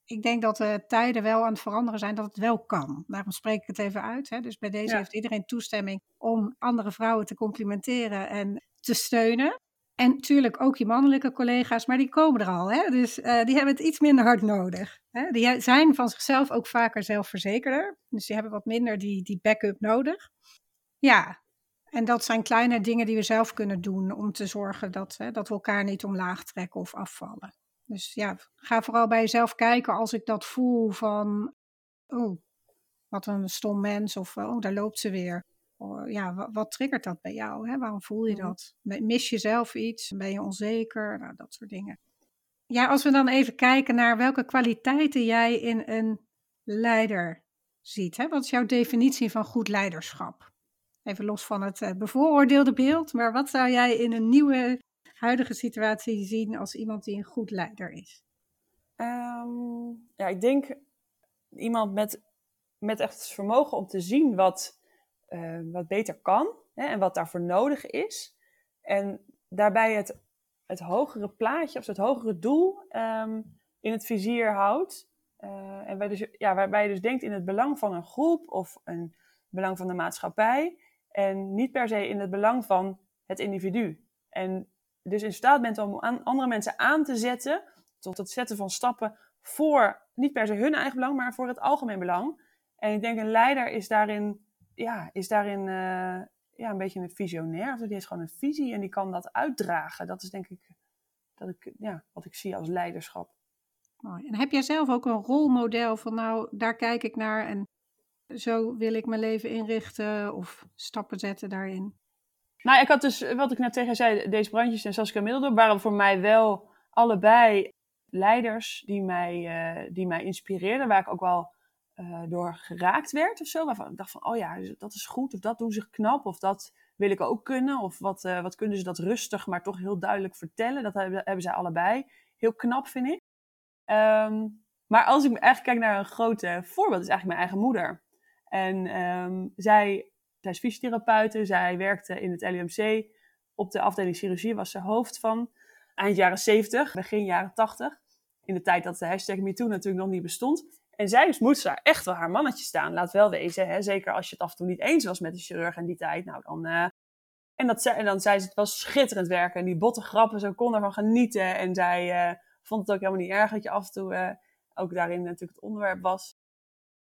[SPEAKER 1] ik denk dat de tijden wel aan het veranderen zijn, dat het wel kan. Daarom spreek ik het even uit. Hè. Dus bij deze ja. heeft iedereen toestemming om andere vrouwen te complimenteren en te steunen. En natuurlijk ook je mannelijke collega's, maar die komen er al. Hè? Dus uh, die hebben het iets minder hard nodig. Hè? Die zijn van zichzelf ook vaker zelfverzekerder. Dus die hebben wat minder die, die backup nodig. Ja, En dat zijn kleine dingen die we zelf kunnen doen om te zorgen dat, hè, dat we elkaar niet omlaag trekken of afvallen. Dus ja, ga vooral bij jezelf kijken als ik dat voel van, oh, wat een stom mens of oh, daar loopt ze weer. Oh, ja, wat, wat, triggert dat bij jou? Hè? Waarom voel je mhm. dat? Mis je zelf iets? Ben je onzeker? Nou, dat soort dingen. Ja, als we dan even kijken naar welke kwaliteiten jij in een leider ziet. Hè? Wat is jouw definitie van goed leiderschap? Even los van het uh, bevooroordeelde beeld, maar wat zou jij in een nieuwe huidige situatie zien als iemand die een goed leider is?
[SPEAKER 2] Ehm, ja, ik denk iemand met, met echt het vermogen om te zien wat, uh, wat beter kan hè, en wat daarvoor nodig is. En daarbij het, het hogere plaatje of het hogere doel um, in het vizier houdt. Uh, en dus, ja, waarbij je dus denkt in het belang van een groep of een belang van de maatschappij. En niet per se in het belang van het individu. En dus in staat bent om andere mensen aan te zetten tot het zetten van stappen voor niet per se hun eigen belang, maar voor het algemeen belang. En ik denk een leider is daarin, ja, is daarin uh, ja, een beetje een visionair. Of die heeft gewoon een visie en die kan dat uitdragen. Dat is denk ik, dat ik ja, wat ik zie als leiderschap.
[SPEAKER 1] Mooi. En heb jij zelf ook een rolmodel van nou, daar kijk ik naar en zo wil ik mijn leven inrichten of stappen zetten daarin?
[SPEAKER 2] Nou, ik had dus, wat ik net tegen zei, deze brandjes en Saskia Middeldorp waren voor mij wel allebei leiders die mij, uh, die mij inspireerden, waar ik ook wel uh, door geraakt werd of zo. Waarvan ik dacht van, oh ja, dat is goed, of dat doen ze knap, of dat wil ik ook kunnen. Of wat, wat kunnen ze dat rustig, maar toch heel duidelijk vertellen. Dat hebben, hebben zij allebei. Heel knap, vind ik. Um, maar als ik eigenlijk kijk naar een grote voorbeeld, is eigenlijk mijn eigen moeder. En um, zij zij is fysiotherapeute, zij werkte in het LUMC. Op de afdeling chirurgie was ze hoofd van. Eind jaren 70, begin jaren 80. In de tijd dat de hashtag MeToo natuurlijk nog niet bestond. En zij moest daar echt wel haar mannetje staan. Laat wel wezen, hè? zeker als je het af en toe niet eens was met de chirurg in die tijd. Nou, dan, uh... en, dat, en dan zei ze, het was schitterend werken. En die botte grappen, ze kon ervan genieten. En zij uh, vond het ook helemaal niet erg dat je af en toe uh, ook daarin natuurlijk het onderwerp was.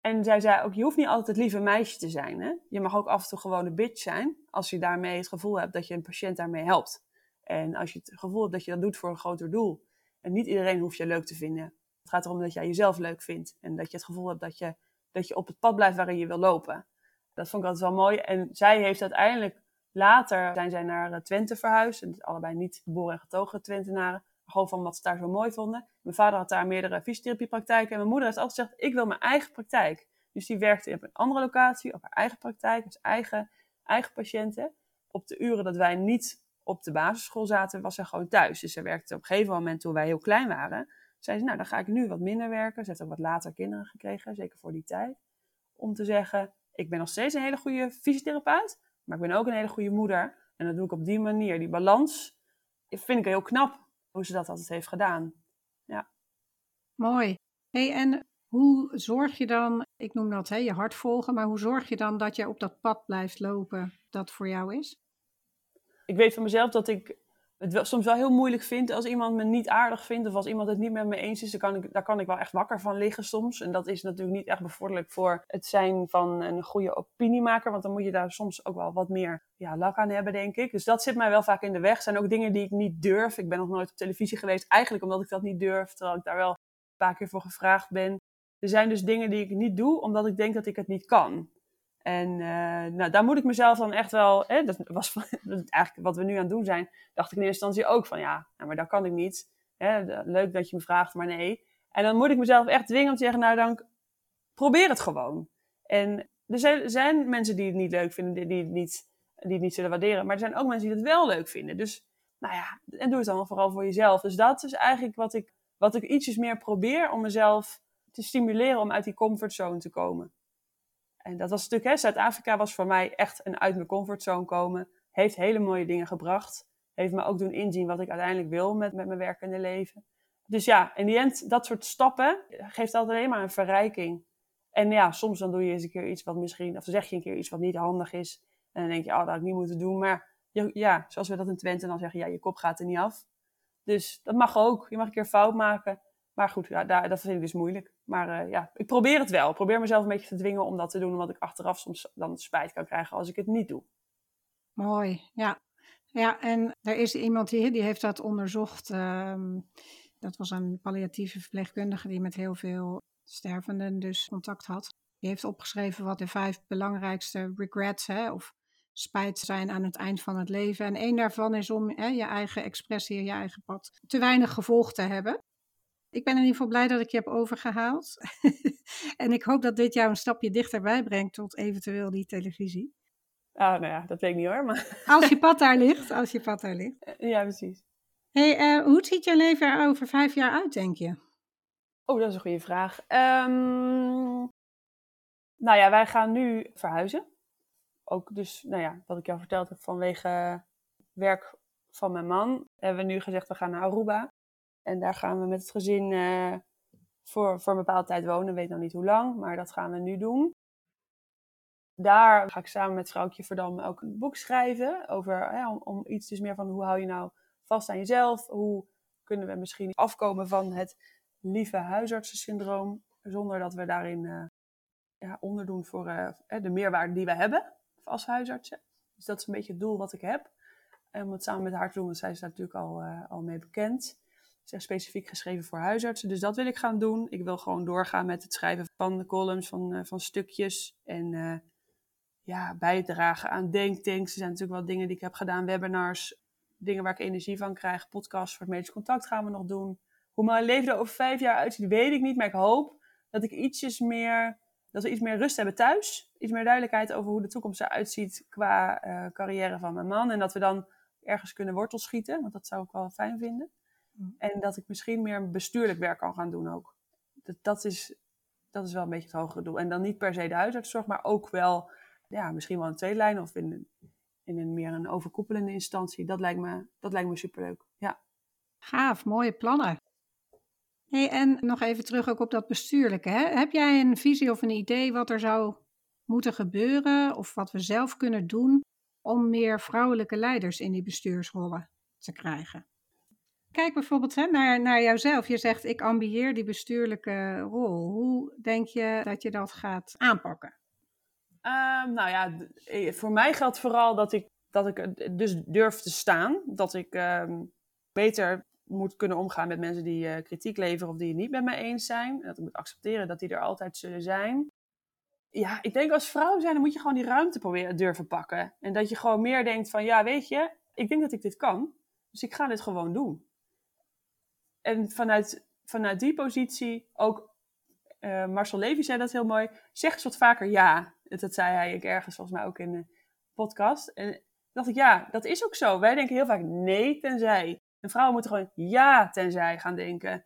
[SPEAKER 2] En zij zei ook, je hoeft niet altijd het lieve meisje te zijn. Hè? Je mag ook af en toe gewoon een bitch zijn. Als je daarmee het gevoel hebt dat je een patiënt daarmee helpt. En als je het gevoel hebt dat je dat doet voor een groter doel. En niet iedereen hoeft je leuk te vinden. Het gaat erom dat jij jezelf leuk vindt. En dat je het gevoel hebt dat je, dat je op het pad blijft waarin je wil lopen. Dat vond ik altijd wel mooi. En zij heeft uiteindelijk, later zijn zij naar eh, Twente verhuisd. En allebei niet geboren en getogen Twentenaren. Gewoon van wat ze daar zo mooi vonden. Mijn vader had daar meerdere fysiotherapiepraktijken. En mijn moeder heeft altijd gezegd, ik wil mijn eigen praktijk. Dus die werkte op een andere locatie, op haar eigen praktijk, dus eigen, eigen patiënten. Op de uren dat wij niet op de basisschool zaten, was ze gewoon thuis. Dus ze werkte op een gegeven moment, toen wij heel klein waren, zei ze, nou dan ga ik nu wat minder werken. Ze heeft ook wat later kinderen gekregen, zeker voor die tijd. Om te zeggen, ik ben nog steeds een hele goede fysiotherapeut, maar ik ben ook een hele goede moeder. En dat doe ik op die manier. Die balans vind ik heel knap hoe ze dat altijd heeft gedaan.
[SPEAKER 1] Mooi. Hey, en hoe zorg je dan, ik noem dat hè, je hart volgen, maar hoe zorg je dan dat je op dat pad blijft lopen dat voor jou is?
[SPEAKER 2] Ik weet van mezelf dat ik het soms wel heel moeilijk vind als iemand me niet aardig vindt of als iemand het niet met me eens is. Dan kan ik, daar kan ik wel echt wakker van liggen soms. En dat is natuurlijk niet echt bevorderlijk voor het zijn van een goede opiniemaker, want dan moet je daar soms ook wel wat meer ja, lak aan hebben, denk ik. Dus dat zit mij wel vaak in de weg. Zijn ook dingen die ik niet durf. Ik ben nog nooit op televisie geweest, eigenlijk omdat ik dat niet durf, terwijl ik daar wel een paar keer voor gevraagd ben. Er zijn dus dingen die ik niet doe, omdat ik denk dat ik het niet kan. En uh, nou, daar moet ik mezelf dan echt wel. Hè, dat was eigenlijk wat we nu aan het doen zijn. Dacht ik in eerste instantie ook van ja, nou, maar dat kan ik niet. Hè, leuk dat je me vraagt, maar nee. En dan moet ik mezelf echt dwingen om te zeggen: Nou, dan probeer het gewoon. En er zijn, zijn mensen die het niet leuk vinden, die het niet, die het niet zullen waarderen. Maar er zijn ook mensen die het wel leuk vinden. Dus nou ja, en doe het dan vooral voor jezelf. Dus dat is eigenlijk wat ik, wat ik ietsjes meer probeer om mezelf te stimuleren om uit die comfortzone te komen. En dat was natuurlijk, hè, Zuid-Afrika was voor mij echt een uit mijn comfortzone komen. Heeft hele mooie dingen gebracht. Heeft me ook doen inzien wat ik uiteindelijk wil met, met mijn werkende leven. Dus ja, in die end, dat soort stappen geeft altijd alleen maar een verrijking. En ja, soms dan doe je eens een keer iets wat misschien, of zeg je een keer iets wat niet handig is. En dan denk je, oh, dat had ik niet moeten doen. Maar ja, zoals we dat in Twente dan zeggen, ja, je kop gaat er niet af. Dus dat mag ook. Je mag een keer fout maken. Maar goed, ja, daar, dat vind ik dus moeilijk. Maar uh, ja, ik probeer het wel. Ik probeer mezelf een beetje te dwingen om dat te doen, omdat ik achteraf soms dan spijt kan krijgen als ik het niet doe.
[SPEAKER 1] Mooi, ja. Ja, en er is iemand hier die heeft dat onderzocht. ehm, dat was een palliatieve verpleegkundige die met heel veel stervenden dus contact had. Die heeft opgeschreven wat de vijf belangrijkste regrets hè, of spijt zijn aan het eind van het leven. En één daarvan is om hè, je eigen expressie, je eigen pad te weinig gevolgd te hebben. Ik ben in ieder geval blij dat ik je heb overgehaald. en ik hoop dat dit jou een stapje dichterbij brengt tot eventueel die televisie.
[SPEAKER 2] Ah, nou ja, dat weet ik niet hoor, maar
[SPEAKER 1] Als je pad daar ligt, als je pad daar ligt.
[SPEAKER 2] ja, precies.
[SPEAKER 1] Hey, eh, hoe ziet je leven er over vijf jaar uit, denk je?
[SPEAKER 2] Oh, dat is een goede vraag. Ehm, nou ja, wij gaan nu verhuizen. Ook dus, nou ja, wat ik jou verteld heb vanwege werk van mijn man, hebben we nu gezegd we gaan naar Aruba. En daar gaan we met het gezin eh, voor, voor een bepaalde tijd wonen. Weet nog niet hoe lang, maar dat gaan we nu doen. Daar ga ik samen met vrouwtje Verdam ook een boek schrijven. Over, ja, om, om iets dus meer van hoe hou je nou vast aan jezelf? Hoe kunnen we misschien afkomen van het lieve huisartsensyndroom. Zonder dat we daarin eh, ja, onderdoen voor eh, de meerwaarde die we hebben als huisartsen. Dus dat is een beetje het doel wat ik heb. Om het samen met haar te doen, want zij is daar natuurlijk al, eh, al mee bekend. Het is specifiek geschreven voor huisartsen. Dus dat wil ik gaan doen. Ik wil gewoon doorgaan met het schrijven van de columns, van, eh, van stukjes. En eh, ja, bijdragen aan denktanks. Er zijn natuurlijk wel dingen die ik heb gedaan. Webinars, dingen waar ik energie van krijg. Podcasts voor het medisch contact gaan we nog doen. Hoe mijn leven er over vijf jaar uitziet, weet ik niet. Maar ik hoop dat ik ietsjes meer, dat we iets meer rust hebben thuis. Iets meer duidelijkheid over hoe de toekomst eruit ziet qua eh, carrière van mijn man. En dat we dan ergens kunnen wortels schieten, want dat zou ik wel fijn vinden.
[SPEAKER 1] Mm.
[SPEAKER 2] En dat ik misschien meer bestuurlijk werk kan gaan doen ook. Dat, dat, is, dat is wel een beetje het hogere doel. En dan niet per se de huisartszorg, maar ook wel, ja, misschien wel een tweede lijn of in, een- in een meer een overkoepelende instantie. Dat lijkt me, dat lijkt me superleuk. Ja.
[SPEAKER 1] Gaaf, mooie plannen. Hey, en nog even terug ook op dat bestuurlijke. Hè? Heb jij een visie of een idee wat er zou moeten gebeuren of wat we zelf kunnen doen om meer vrouwelijke leiders in die bestuursrollen te krijgen? Kijk bijvoorbeeld hè, naar, naar jouzelf. Je zegt ik ambieer die bestuurlijke rol. Hoe denk je dat je dat gaat aanpakken?
[SPEAKER 2] Ehm, nou ja, eh, voor mij geldt vooral dat ik, dat ik er dus durf te staan. Dat ik ehm, beter moet kunnen omgaan met mensen die eh, kritiek leveren of die het niet met mij eens zijn. Dat ik moet accepteren dat die er altijd zullen zijn. Ja, ik denk als vrouw zijn, dan moet je gewoon die ruimte proberen durven pakken. En dat je gewoon meer denkt van, ja, weet je, ik denk dat ik dit kan. Dus ik ga dit gewoon doen. En vanuit, vanuit die positie ook eh, Marcel Levy zei dat heel mooi. Zeg eens wat vaker ja. Dat dat zei hij ik ergens volgens mij ook in de podcast. En dacht ik, ja, dat is ook zo. Wij denken heel vaak nee tenzij. En vrouwen moeten gewoon ja tenzij gaan denken.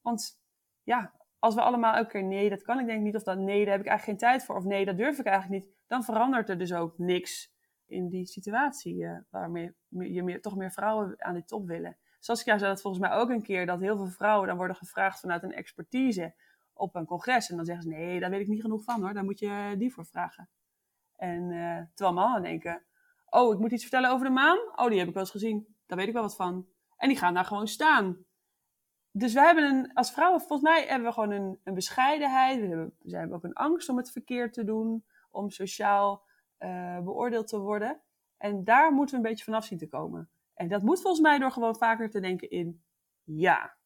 [SPEAKER 2] Want ja, als we allemaal elke keer nee, dat kan ik denk niet. Of dat nee, daar heb ik eigenlijk geen tijd voor. Of nee, dat durf ik eigenlijk niet. Dan verandert er dus ook niks in die situatie. eh, waarmee je meer, toch meer vrouwen aan die top willen. Saskia zei dat volgens mij ook een keer. Dat heel veel vrouwen dan worden gevraagd vanuit een expertise op een congres. En dan zeggen ze, nee, daar weet ik niet genoeg van hoor. Daar moet je die voor vragen. En eh, terwijl mannen denken, oh, ik moet iets vertellen over de maan. Oh, die heb ik wel eens gezien. Daar weet ik wel wat van. En die gaan daar gewoon staan. Dus wij hebben een, als vrouwen, volgens mij hebben we gewoon een, een bescheidenheid. We hebben, we hebben ook een angst om het verkeerd te doen. Om sociaal eh, beoordeeld te worden. En daar moeten we een beetje vanaf zien te komen. En dat moet volgens mij door gewoon vaker te denken in ja.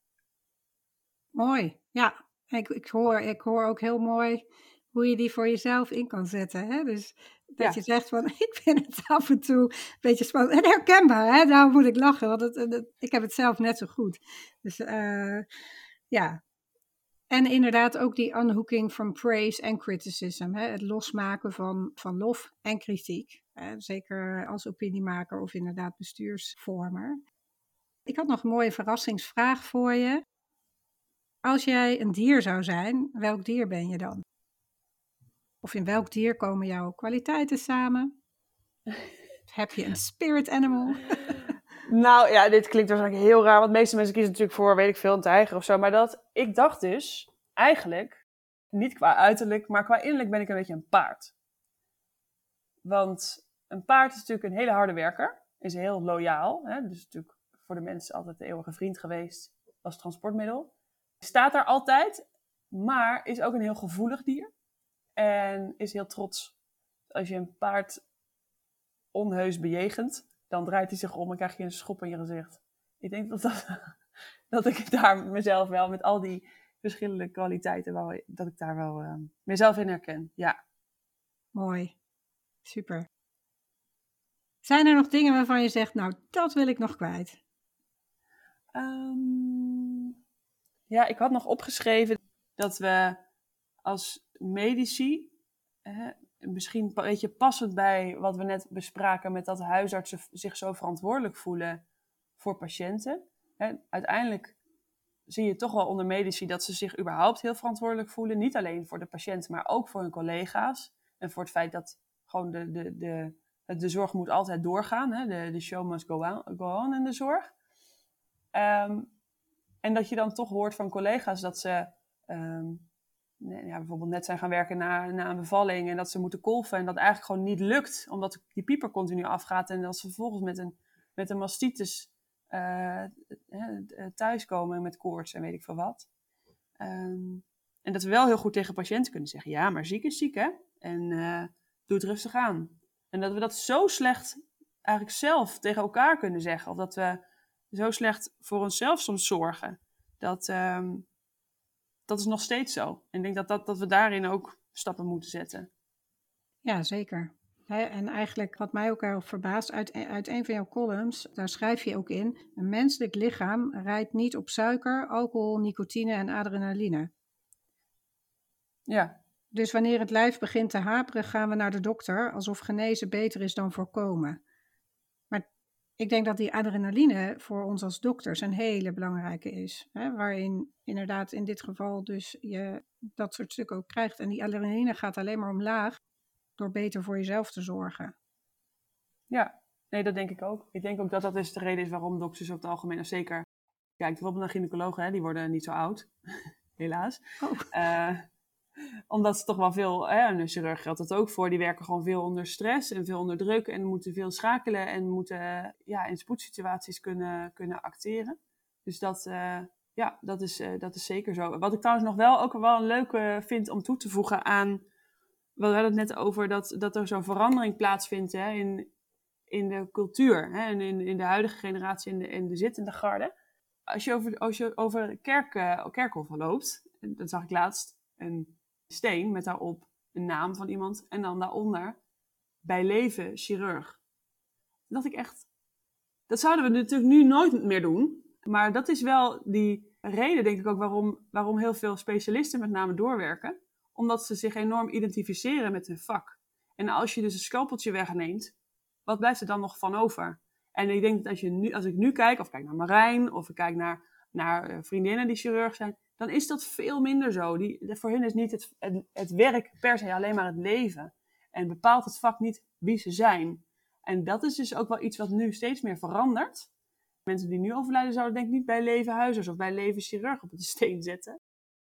[SPEAKER 1] Mooi, ja. Ik, ik, hoor, ik hoor ook heel mooi hoe je die voor jezelf in kan zetten. Hè? Dus dat
[SPEAKER 2] Ja.
[SPEAKER 1] je zegt van, ik vind het af en toe een beetje spannend. En herkenbaar, hè? daarom moet ik lachen, want het, het- ik heb het zelf net zo goed. Dus eh, ja. En inderdaad ook die unhooking from praise en criticism. Hè? Het losmaken van, van lof en kritiek. Hè? Zeker als opiniemaker of inderdaad bestuursvormer. Ik had nog een mooie verrassingsvraag voor je. Als jij een dier zou zijn, welk dier ben je dan? Of in welk dier komen jouw kwaliteiten samen? Heb je een spirit animal?
[SPEAKER 2] Nou ja, dit klinkt waarschijnlijk heel raar, want de meeste mensen kiezen natuurlijk voor, weet ik veel, een tijger of zo. Maar dat, ik dacht dus, eigenlijk, niet qua uiterlijk, maar qua innerlijk ben ik een beetje een paard. Want een paard is natuurlijk een hele harde werker, is heel loyaal. Hè? Dus natuurlijk voor de mensen altijd de eeuwige vriend geweest als transportmiddel. Staat daar altijd, maar is ook een heel gevoelig dier. En is heel trots. Als je een paard onheus bejegend, dan draait hij zich om en krijg je een schop in je gezicht. Ik denk dat, dat, dat ik daar mezelf wel met al die verschillende kwaliteiten, wel, dat ik daar wel uh, mezelf in herken. Ja.
[SPEAKER 1] Mooi. Super. Zijn er nog dingen waarvan je zegt, nou, dat wil ik nog kwijt?
[SPEAKER 2] Um, ja, ik had nog opgeschreven dat we als medici, misschien een beetje passend bij wat we net bespraken met dat huisartsen zich zo verantwoordelijk voelen voor patiënten. Hè, uiteindelijk zie je toch wel onder medici dat ze zich überhaupt heel verantwoordelijk voelen. Niet alleen voor de patiënt, maar ook voor hun collega's. En voor het feit dat gewoon de, de, de, de zorg moet altijd doorgaan. Hè? De, de show must go on, go in de zorg. Um, en dat je dan toch hoort van collega's dat ze um, ja, bijvoorbeeld net zijn gaan werken na, na een bevalling en dat ze moeten kolven en dat eigenlijk gewoon niet lukt, omdat die pieper continu afgaat en dat ze vervolgens met een, met een mastitis uh, thuiskomen met koorts en weet ik veel wat. Um, en dat we wel heel goed tegen patiënten kunnen zeggen, ja, maar ziek is ziek hè, en uh, doe het rustig aan. En dat we dat zo slecht eigenlijk zelf tegen elkaar kunnen zeggen, of dat we zo slecht voor onszelf soms zorgen. Dat, um, dat is nog steeds zo. En ik denk dat, dat, dat we daarin ook stappen moeten zetten.
[SPEAKER 1] Ja, zeker. en eigenlijk wat mij ook erg verbaast, uit, uit een van jouw columns, daar schrijf je ook in: een menselijk lichaam rijdt niet op suiker, alcohol, nicotine en adrenaline.
[SPEAKER 2] Ja.
[SPEAKER 1] Dus wanneer het lijf begint te haperen, gaan we naar de dokter, alsof genezen beter is dan voorkomen ik denk dat die adrenaline voor ons als dokters een hele belangrijke is. Hè? Waarin inderdaad in dit geval dus je dat soort stukken ook krijgt. En die adrenaline gaat alleen maar omlaag door beter voor jezelf te zorgen.
[SPEAKER 2] Ja, nee, dat denk ik ook. Ik denk ook dat dat dus de reden is waarom dokters op het algemeen, of zeker, kijk bijvoorbeeld naar gynaecologen, hè, die worden niet zo oud, helaas. Oh. Uh, omdat ze toch wel veel, hè, een chirurg geldt dat ook voor, die werken gewoon veel onder stress en veel onder druk en moeten veel schakelen en moeten ja, in spoedsituaties kunnen, kunnen acteren. Dus dat, uh, ja, dat is, uh, dat is zeker zo. Wat ik trouwens nog wel ook wel een leuke vind om toe te voegen aan, we hadden het net over dat, dat er zo'n verandering plaatsvindt hè, in, in de cultuur hè, en in, in de huidige generatie en de, in de zittende garde. Als je over, als je over kerk, kerkhoven loopt, dat zag ik laatst, een steen met daarop een naam van iemand en dan daaronder bij leven chirurg. Dat ik echt, dat zouden we natuurlijk nu nooit meer doen. Maar dat is wel die reden, denk ik ook, waarom, waarom heel veel specialisten met name doorwerken. Omdat ze zich enorm identificeren met hun vak. En als je dus een scalpeltje wegneemt, wat blijft er dan nog van over? En ik denk dat als, je nu, als ik nu kijk, of kijk naar Marijn, of ik kijk naar, naar eh, vriendinnen die chirurg zijn, dan is dat veel minder zo. Die, voor hen is niet het, het, werk per se alleen maar het leven. En bepaalt het vak niet wie ze zijn. En dat is dus ook wel iets wat nu steeds meer verandert. Mensen die nu overlijden zouden denk ik niet bij leven huizers of bij leven chirurg op de steen zetten.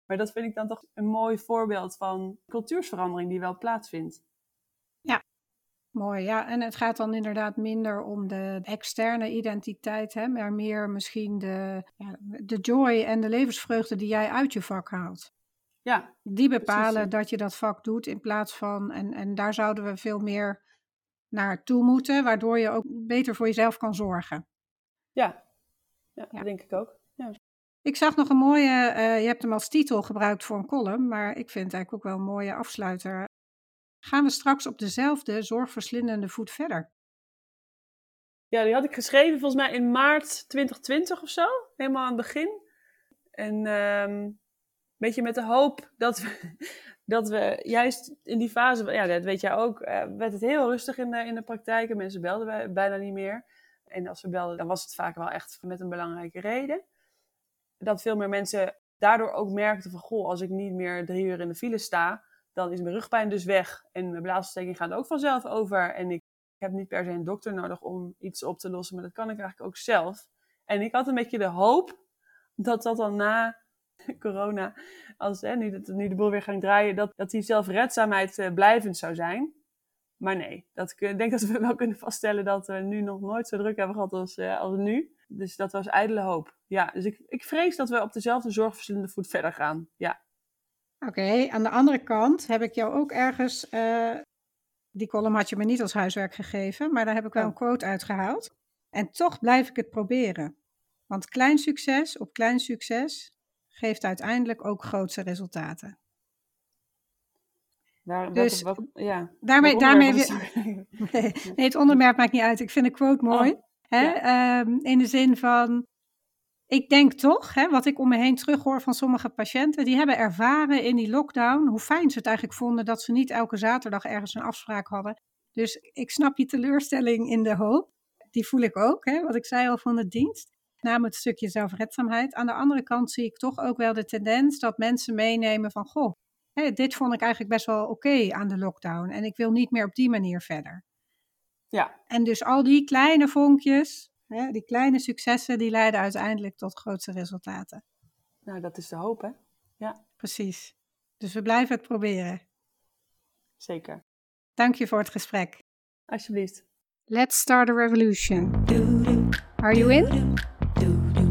[SPEAKER 2] Maar dat vind ik dan toch een mooi voorbeeld van cultuursverandering die wel plaatsvindt.
[SPEAKER 1] Mooi, ja. En het gaat dan inderdaad minder om de externe identiteit, hè, maar meer misschien de, ja, de joy en de levensvreugde die jij uit je vak haalt.
[SPEAKER 2] Ja.
[SPEAKER 1] Die bepalen dat je dat vak doet in plaats van, en, en daar zouden we veel meer naartoe moeten, waardoor je ook beter voor jezelf kan zorgen.
[SPEAKER 2] Ja, ja, dat denk ik ook. Ja.
[SPEAKER 1] Ik zag nog een mooie, uh, je hebt hem als titel gebruikt voor een column, maar ik vind het eigenlijk ook wel een mooie afsluiter gaan we straks op dezelfde zorgverslindende voet verder.
[SPEAKER 2] Ja, die had ik geschreven volgens mij in maart 2020 of zo, helemaal aan het begin. En een beetje met de hoop dat we, dat we juist in die fase, ja, dat weet jij ook, uh, werd het heel rustig in de, in de praktijk en mensen belden bijna niet meer. En als ze belden, dan was het vaak wel echt met een belangrijke reden. Dat veel meer mensen daardoor ook merkten van, goh, als ik niet meer drie uur in de file sta, dan is mijn rugpijn dus weg. En mijn blaasontsteking gaat ook vanzelf over. En ik heb niet per se een dokter nodig om iets op te lossen, maar dat kan ik eigenlijk ook zelf. En ik had een beetje de hoop dat dat dan na corona, als hè, nu, dat, de boel weer gaan draaien, dat, dat die zelfredzaamheid uh, blijvend zou zijn. Maar nee, dat, ik denk dat we wel kunnen vaststellen dat we nu nog nooit zo druk hebben gehad als, uh, als nu. Dus dat was ijdele hoop. Ja, dus ik, ik vrees dat we op dezelfde zorgverslindende voet verder gaan. Ja.
[SPEAKER 1] Oké, aan de andere kant heb ik jou ook ergens uh, Die column had je me niet als huiswerk gegeven, maar daar heb ik wel
[SPEAKER 2] Oh.
[SPEAKER 1] een quote uitgehaald. En toch blijf ik het proberen. Want klein succes op klein succes geeft uiteindelijk ook grootse resultaten.
[SPEAKER 3] Waar,
[SPEAKER 1] Dus
[SPEAKER 3] wat, ja.
[SPEAKER 1] Daarmee, daarmee? Nee, nee, het onderwerp maakt niet uit. Ik vind de quote mooi.
[SPEAKER 3] Oh,
[SPEAKER 1] hè?
[SPEAKER 3] ja.
[SPEAKER 1] Ehm, in de zin van, ik denk toch, hè, wat ik om me heen terughoor van sommige patiënten, die hebben ervaren in die lockdown hoe fijn ze het eigenlijk vonden dat ze niet elke zaterdag ergens een afspraak hadden. Dus ik snap je teleurstelling in de hoop. Die voel ik ook, hè, wat ik zei al van de dienst. Namelijk het stukje zelfredzaamheid. Aan de andere kant zie ik toch ook wel de tendens dat mensen meenemen van, goh, hè, dit vond ik eigenlijk best wel oké aan de lockdown. En ik wil niet meer op die manier verder.
[SPEAKER 2] Ja,
[SPEAKER 1] En dus al die kleine vonkjes, hè, die kleine successen, die leiden uiteindelijk tot grootste resultaten.
[SPEAKER 2] nou dat is de hoop hè.
[SPEAKER 1] Precies. Dus we blijven het proberen.
[SPEAKER 2] Zeker.
[SPEAKER 1] Dank je voor het gesprek.
[SPEAKER 2] Alsjeblieft.
[SPEAKER 1] Let's start a revolution. Are you in?